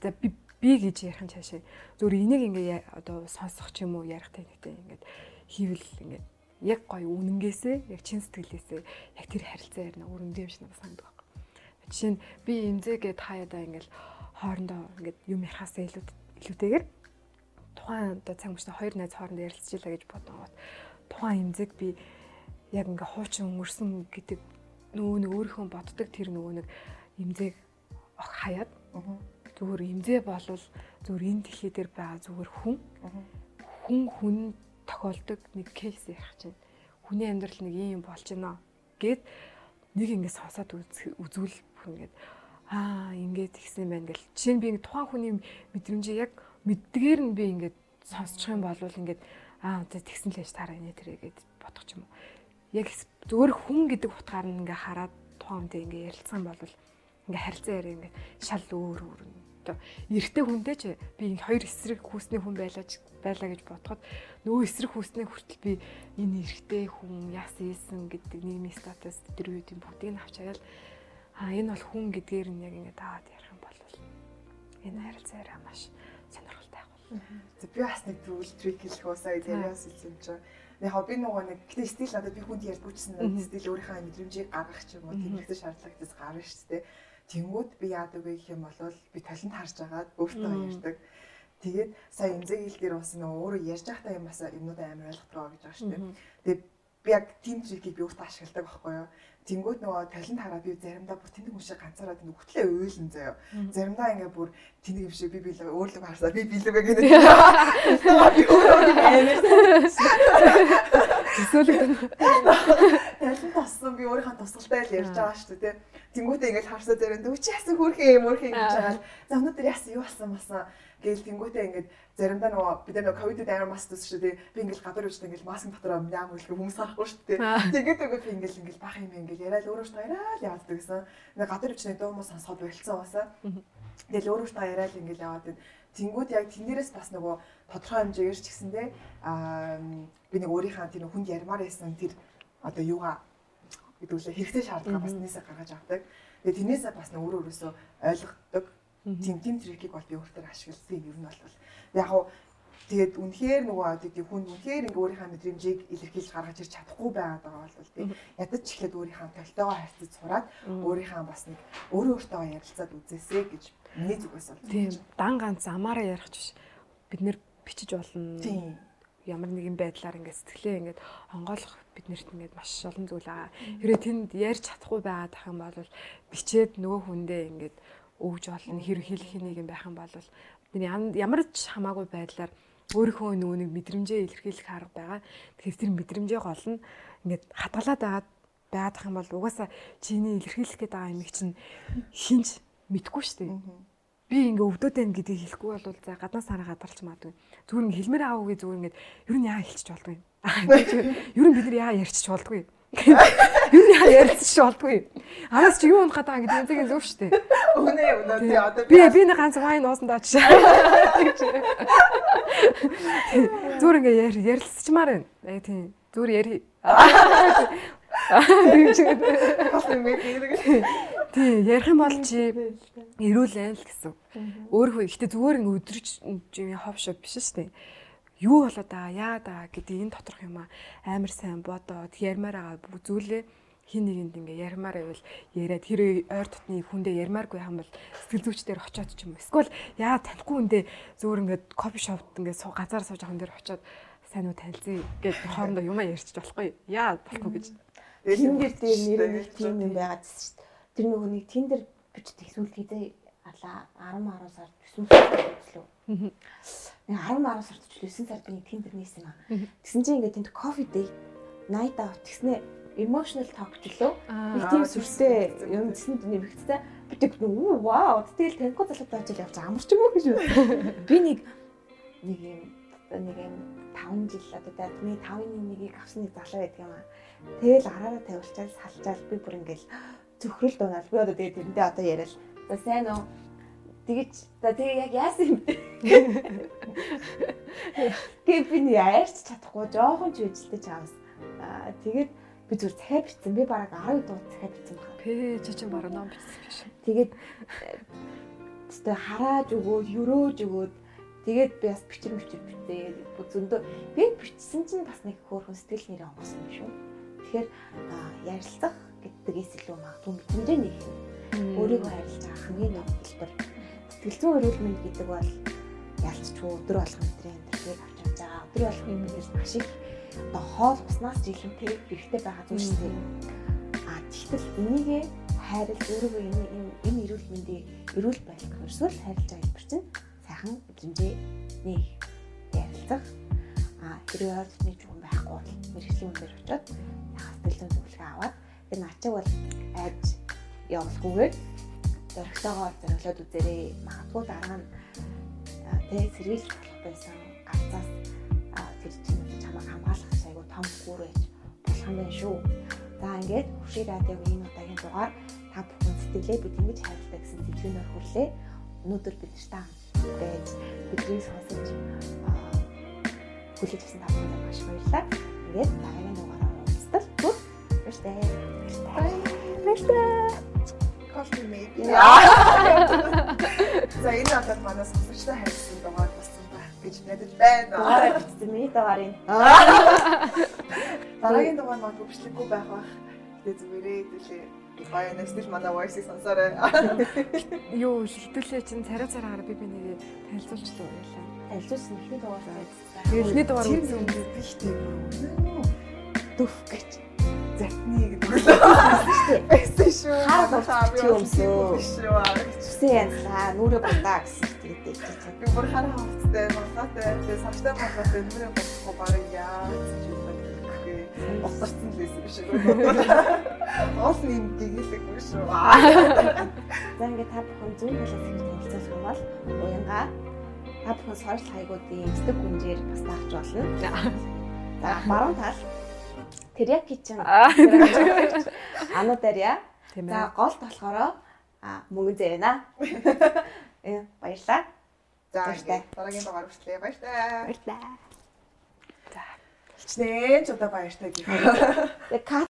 за би би гэж ярих нь цаашаа зөвөр энийг ингээ одоо сонсох ч юм уу ярих техниктэй ингээд хийвэл ингээд яг гоё үнэнгээсээ яг чин сэтгэлээсээ яг тэр харилцаа ярина өрөндөө юм шиг надад санагдав. Жишээ нь би имзээгээд хаяадаа ингээд хоорондоо ингээд юм ярихаасаа илүү илүүтэйгээр тухайн одоо цаг мөчтө хоёр найз хоорондоо ярилцчихлаа гэж бодгоот тухайн имзэг би яг ингээ хуучин өнгөрсөн гэдэг нөгөө нэг өөрийнхөө боддог тэр нөгөө нэг имзэг хаяад. Зүгээр имзээ болвол зүгээр энэ дэлхий дээр байгаа зүгээр хүн. Хүн хүн тохиолдог нэг кейс ярих чинь хүний амьдрал нэг юм болж байна гэд нэг ингэ сонсоод үзүүл бүр ингээд аа ингээд ихсэн байна гэл. Жишээ нь би тухайн хүний мэдрэмжийг яг мэддгээр нь би ингээд сонсчих юм бол ингээд аа тэгсэн л яж тараа нэ тэрэ? гэд бодох юм уу яг зөвөр хүн гэдэг утгаар нь ингээ хараад тухайн хүнтэй ингээ ярилцсан бол ингээ харилцаа яриа ингээ шал өөр өөр одоо эрэгтэй хүнтэй ч би хоёр эсрэг хүүсний хүн байлаач байлаа гэж бодоход нөгөө эсрэг хүүснээ хүртэл би энэ эрэгтэй хүн яс ийсэн гэдэг нийгмийн статус тэр юм бүгдийг нь авч хагаад а энэ бол хүн гэдгээр нь яг ингээ таагаад ярих юм бол энэ харилцаа яриа маш сонирхолтой байх. Би бас нэг зүйл трик хэлэх уусаа гэж яриас хэлсэн чинь нэг хобби нөгөө нэг гэтээ стил надад би хүнд ярьдгүй гэсэн стил өөрийнхөө мэдрэмжийг гаргах ч юм уу тэмдэглэж шаардлагатайс гарна шүү дээ. Тэнгүүд би яадаг вэ гэх юм бол би талент харж агаад өөртөө ярьдаг. Тэгээд сая эмзэг хил дээр бас нөгөө өөрөө ярьж байхдаа юм бас юмнуудаа амар ойлгохтойгоо гэж байгаа шүү дээ. Тэгээд би яг тим трикийг би өөртөө ашигладаг байхгүй юу? Тэнгүүд нөгөө талент хараад би заримдаа бүр тэнэг хүн шиг ганцаараа тэнэг хөтлөө уйлан заяа. Заримдаа ингээ бүр тэнэг юм шиг би билээ өөрлөг харсаа би билүүгээ гэдэг. Би өөрөө амар. Төсөөлөг. Талент тассан би өөрийнхөө тусгалтай л ярьж байгаа шүү дээ. Тэнгүүтээ ингээ харсаа заримдаа үчи яасан хөөрхөн юм хөөрхөн гэж байгаа. За өнөөдөр яасан юу болсон масан Гээл тэнгуүтээ ингээд заримдаа нөгөө бид нар ковидд амар маск төс шүү дээ. Би ингээд гадар үжтэй ингээд маск дотороо яам үлгэр хүмүүс харахгүй шүү дээ. Тэгээд өгөө би ингээд ингээд бах юм ингээд яриад өөрөө шүү яриад яваад гэсэн. Ингээд гадар үжтэй дөө хүмүүс сонсоод болцсон басаа. Тэгэл өөрөө шүү яриад ингээд яваад. Тэнгүүд яг тэндээс бас нөгөө тодорхой хэмжээгээр ч гэсэндээ аа би нэг өөрийнхөө тэр хүнд ярмаар байсан тэр одоо юугаа гэдэг үлээ хэрэгтэй шаардлага бас нээсээ гаргаж авдаг. Тэгээ тэрнээсээ бас нэг өөрөө өөрөөсөө ойлгодог тийм тийм трикийг бол би өөртөө ашигладаг юм бол яг хуу тэгээд үнэхээр нөгөө гэдэг хүн үнэхээр ингээ өөрийнхөө мэдрэмжийг илэрхийлж гаргаж ирч чадахгүй байгаад байгаа бол тийм ядаж ч ихлэд өөрийнхөө толтойгоо харьцаж сураад өөрийнхөө бас нэг өөрөө өөртөө ярилцаад үзээсэй гэж миний зүгээс бол тийм дан ганц амаараа ярих биш бид нэр бичиж болно. Тийм. Ямар нэгэн байдлаар ингээд сэтгэлээ ингээд онгойлгох биднэрт ингээд маш олон зүйл байгаа. Хэрэг тэнд ярьж чадахгүй байгаад ах юм бол бичээд нөгөө хүндээ ингээд өгж болно хэрэг хэлэх нэг юм байх юм бол ямар ч хамаагүй байдлаар өөрийнхөө нөгөө нэг мэдрэмжээ илэрхийлэх арга байгаа. Тэгэхээр тэр мэдрэмжээ гол нь ингээд хатгалаад байгаад байгаадах юм бол угаасаа чиний илэрхийлэх гээд байгаа юм чинь хинж мэдгүй шүү дээ. Би ингээ өвдөд байна гэдгийг хэлэхгүй бол за гаднаас хараа гадарч магадгүй. Зүгээр ингээ хэлмээр аав үгүй зүгээр ингээ ер нь яа хэлчих болдгүй. Ер нь бид нар яа ярьчих болдгүй. Юу яа ярьчих болдгүй. Араас чи юу унах гэдэг ингэ тэнцэг зөв штэ. Үнэ үнэ тий одоо би би нэг ганц вайн уусан даа чи. Зүр ингэ ярилцчмаар байна. Э тий. Зүр яри. Тий, ярих юм бол чи ирүүлэн л гэсэн. Өөрөө ихтэй зүгээр ингэ өдрөж юм ховш биш шүү дээ юу болоод байгаа яа даа гэдэг энэ доторх юм амар сайн бодоод ярмаар байгаа зүйлээ хин нэгэнд ингээ ярмаар байвал яриад тэр ойр дотны хүндээ ярмааргүй юм бол сэтгэл зүйчдэр очиод ч юм уу. Эсвэл яа танихгүй хүндээ зөөр ингээ кофе шопт ингээ газар сууж байгаа хүн дээр очиод сайн уу танилцъя гэж хоорондоо юмаа ярьчих болохгүй. Яа болохгүй гэж. Тиндер дээр нэр нэг тийм юм байгаад шүү дээ. Тэр нөгөө нэг тиндер бичдэг эсвэл алаа 10 10 сар төсөөлсөн үзлээ. Нэг 10 10 сард ч 9 сард нэг тиндер нээсэн юм аа. Тэгсэн чинь ингээд тэнд кофе day night out тэгснэ emotional talk ч лөө. Нэг тийм сүртэй юм тэсэнд нэмэгдсэн. Би тэг үү вау тэгэл таньхгүй залуутай очил явж амарч юм уу гэж би нэг нэг юм нэг юм 5 жил одоо дадны 5-ны нэгийг авсан нэг залуу байдаг юм аа. Тэгэл араараа тавьчихал салчаал би бүр ингээл зөвхрөл дуунаад би одоо тэгээ тэрэндээ одоо яриад. За сайн уу Тэгэж за тэгээ яг яасан юм бэ? Гэ би яарч чадахгүй жоохон ч үжилтэж аваас. Аа тэгээд би зүр цахиа бичсэн. Би бараг 10 дуу цахиа бичсэн байна. Пэ чи чинь бараг ном бичсэн биш. Тэгээд өстой харааж өгөөд, өрөөж өгөөд Тэгээд би бас бичир мичир битээ зөндөө би бичсэн чинь бас нэг хөөрхөн сэтгэл нэрээ онгосон юм шүү. Тэгэхээр ярилцах гэдгээс илүү магадгүй мэдрэмжээ нэг өөрийгөө харилцах хамгийн нэг хэлбэр. Сэтгэл зүйн эрүүл мэнд гэдэг бол ялцчгүй өдөр болгон өдрийн амьдралыг авч явж байгаа. Өдөр болгон бид маш их одоо хоол уснаас жилэнтэй хэрэгтэй байгаа зүйл шүү дээ. А тэгтэл энийгээ хайрал өөрийгөө энэ энэ эрүүл мэндийг эрүүл байх ерөөсөө хайрлаж байгаа хэлбэр чинь сайхан мэдрэмжээ ярилцах а хэрвээ ойртны чухал байхгүй бол мэрэгжлийн хүн дээр очиод сэтгэлдээ зөвлөгөө аваад энэ ачааг бол айж явуулахгүйгээр зөрөгтэйгоор зориглоод үзээрэй. Магадгүй дараа нь тэг сэргийлж болох байсан ганцаас тэр чинь чамайг хамгаалах айгу том гүр байж болох юм байна шүү. За ингээд хөшиг радиогийн энэ удаагийн дугаар та бүхэн сэтгэлээ бид ингэж хайрладаг гэсэн сэдвээр хүрлээ. Өнөөдөр бид нартай байж бидний сонсож хүлээж авсан та бүхэнд маш баярлалаа. Тэгээд дараагийн дугаараар уулзтал бүр баяртай. Баяртай. Coffee maybe. За энэ надад манай сонсогчтой хайрсан дугаар болсон байх гэж найдаж байна. Дугаараа бичсэн миний дугаарын. Дараагийн дугаар маань бичлэггүй байх бах. Тэгээ зүгээрээ хэлээ. Баяа нэстэж манай voice-ийг сонсоорой. Юу шилдүүлээ чинь царай цараагаар би би нэгээ танилцуулчлаа байлаа. Танилцуулсан ихний дугаар. Эхний дугаар үзсэн юм биштэй. Дүф гэж. Затны гэдэг үү? Байсан шүү. Хаа болчих юм бэ? шүү. Хүсэн янзлаа нүрэ бандаа гэсэн тэгээд ичээч. Би бүр хараа хавцтай, тэгээ сартай мангатай нүрэ болохгүй барыг яа гэж бэ? Осорсон л байсан биш үү? Оос юм гигэлдэг үү шүү. За ингээд та бүхэн зүүн талаас хэрэг танилцуулах юм бол уянга та бүхэн сошиал хаягуудын эцэг гүнжээр бас таарч болно. За баруун тал Teriyaki чинь анударья. Тийм За ээ. гол болохоор а мөнгөн зээнэ. Э баярлаа. За дараагийн дугаар хүртлээ. Баяртай. Баярлаа. За. Хичнээн ч удаа баяртай гэх. Тэгээ кат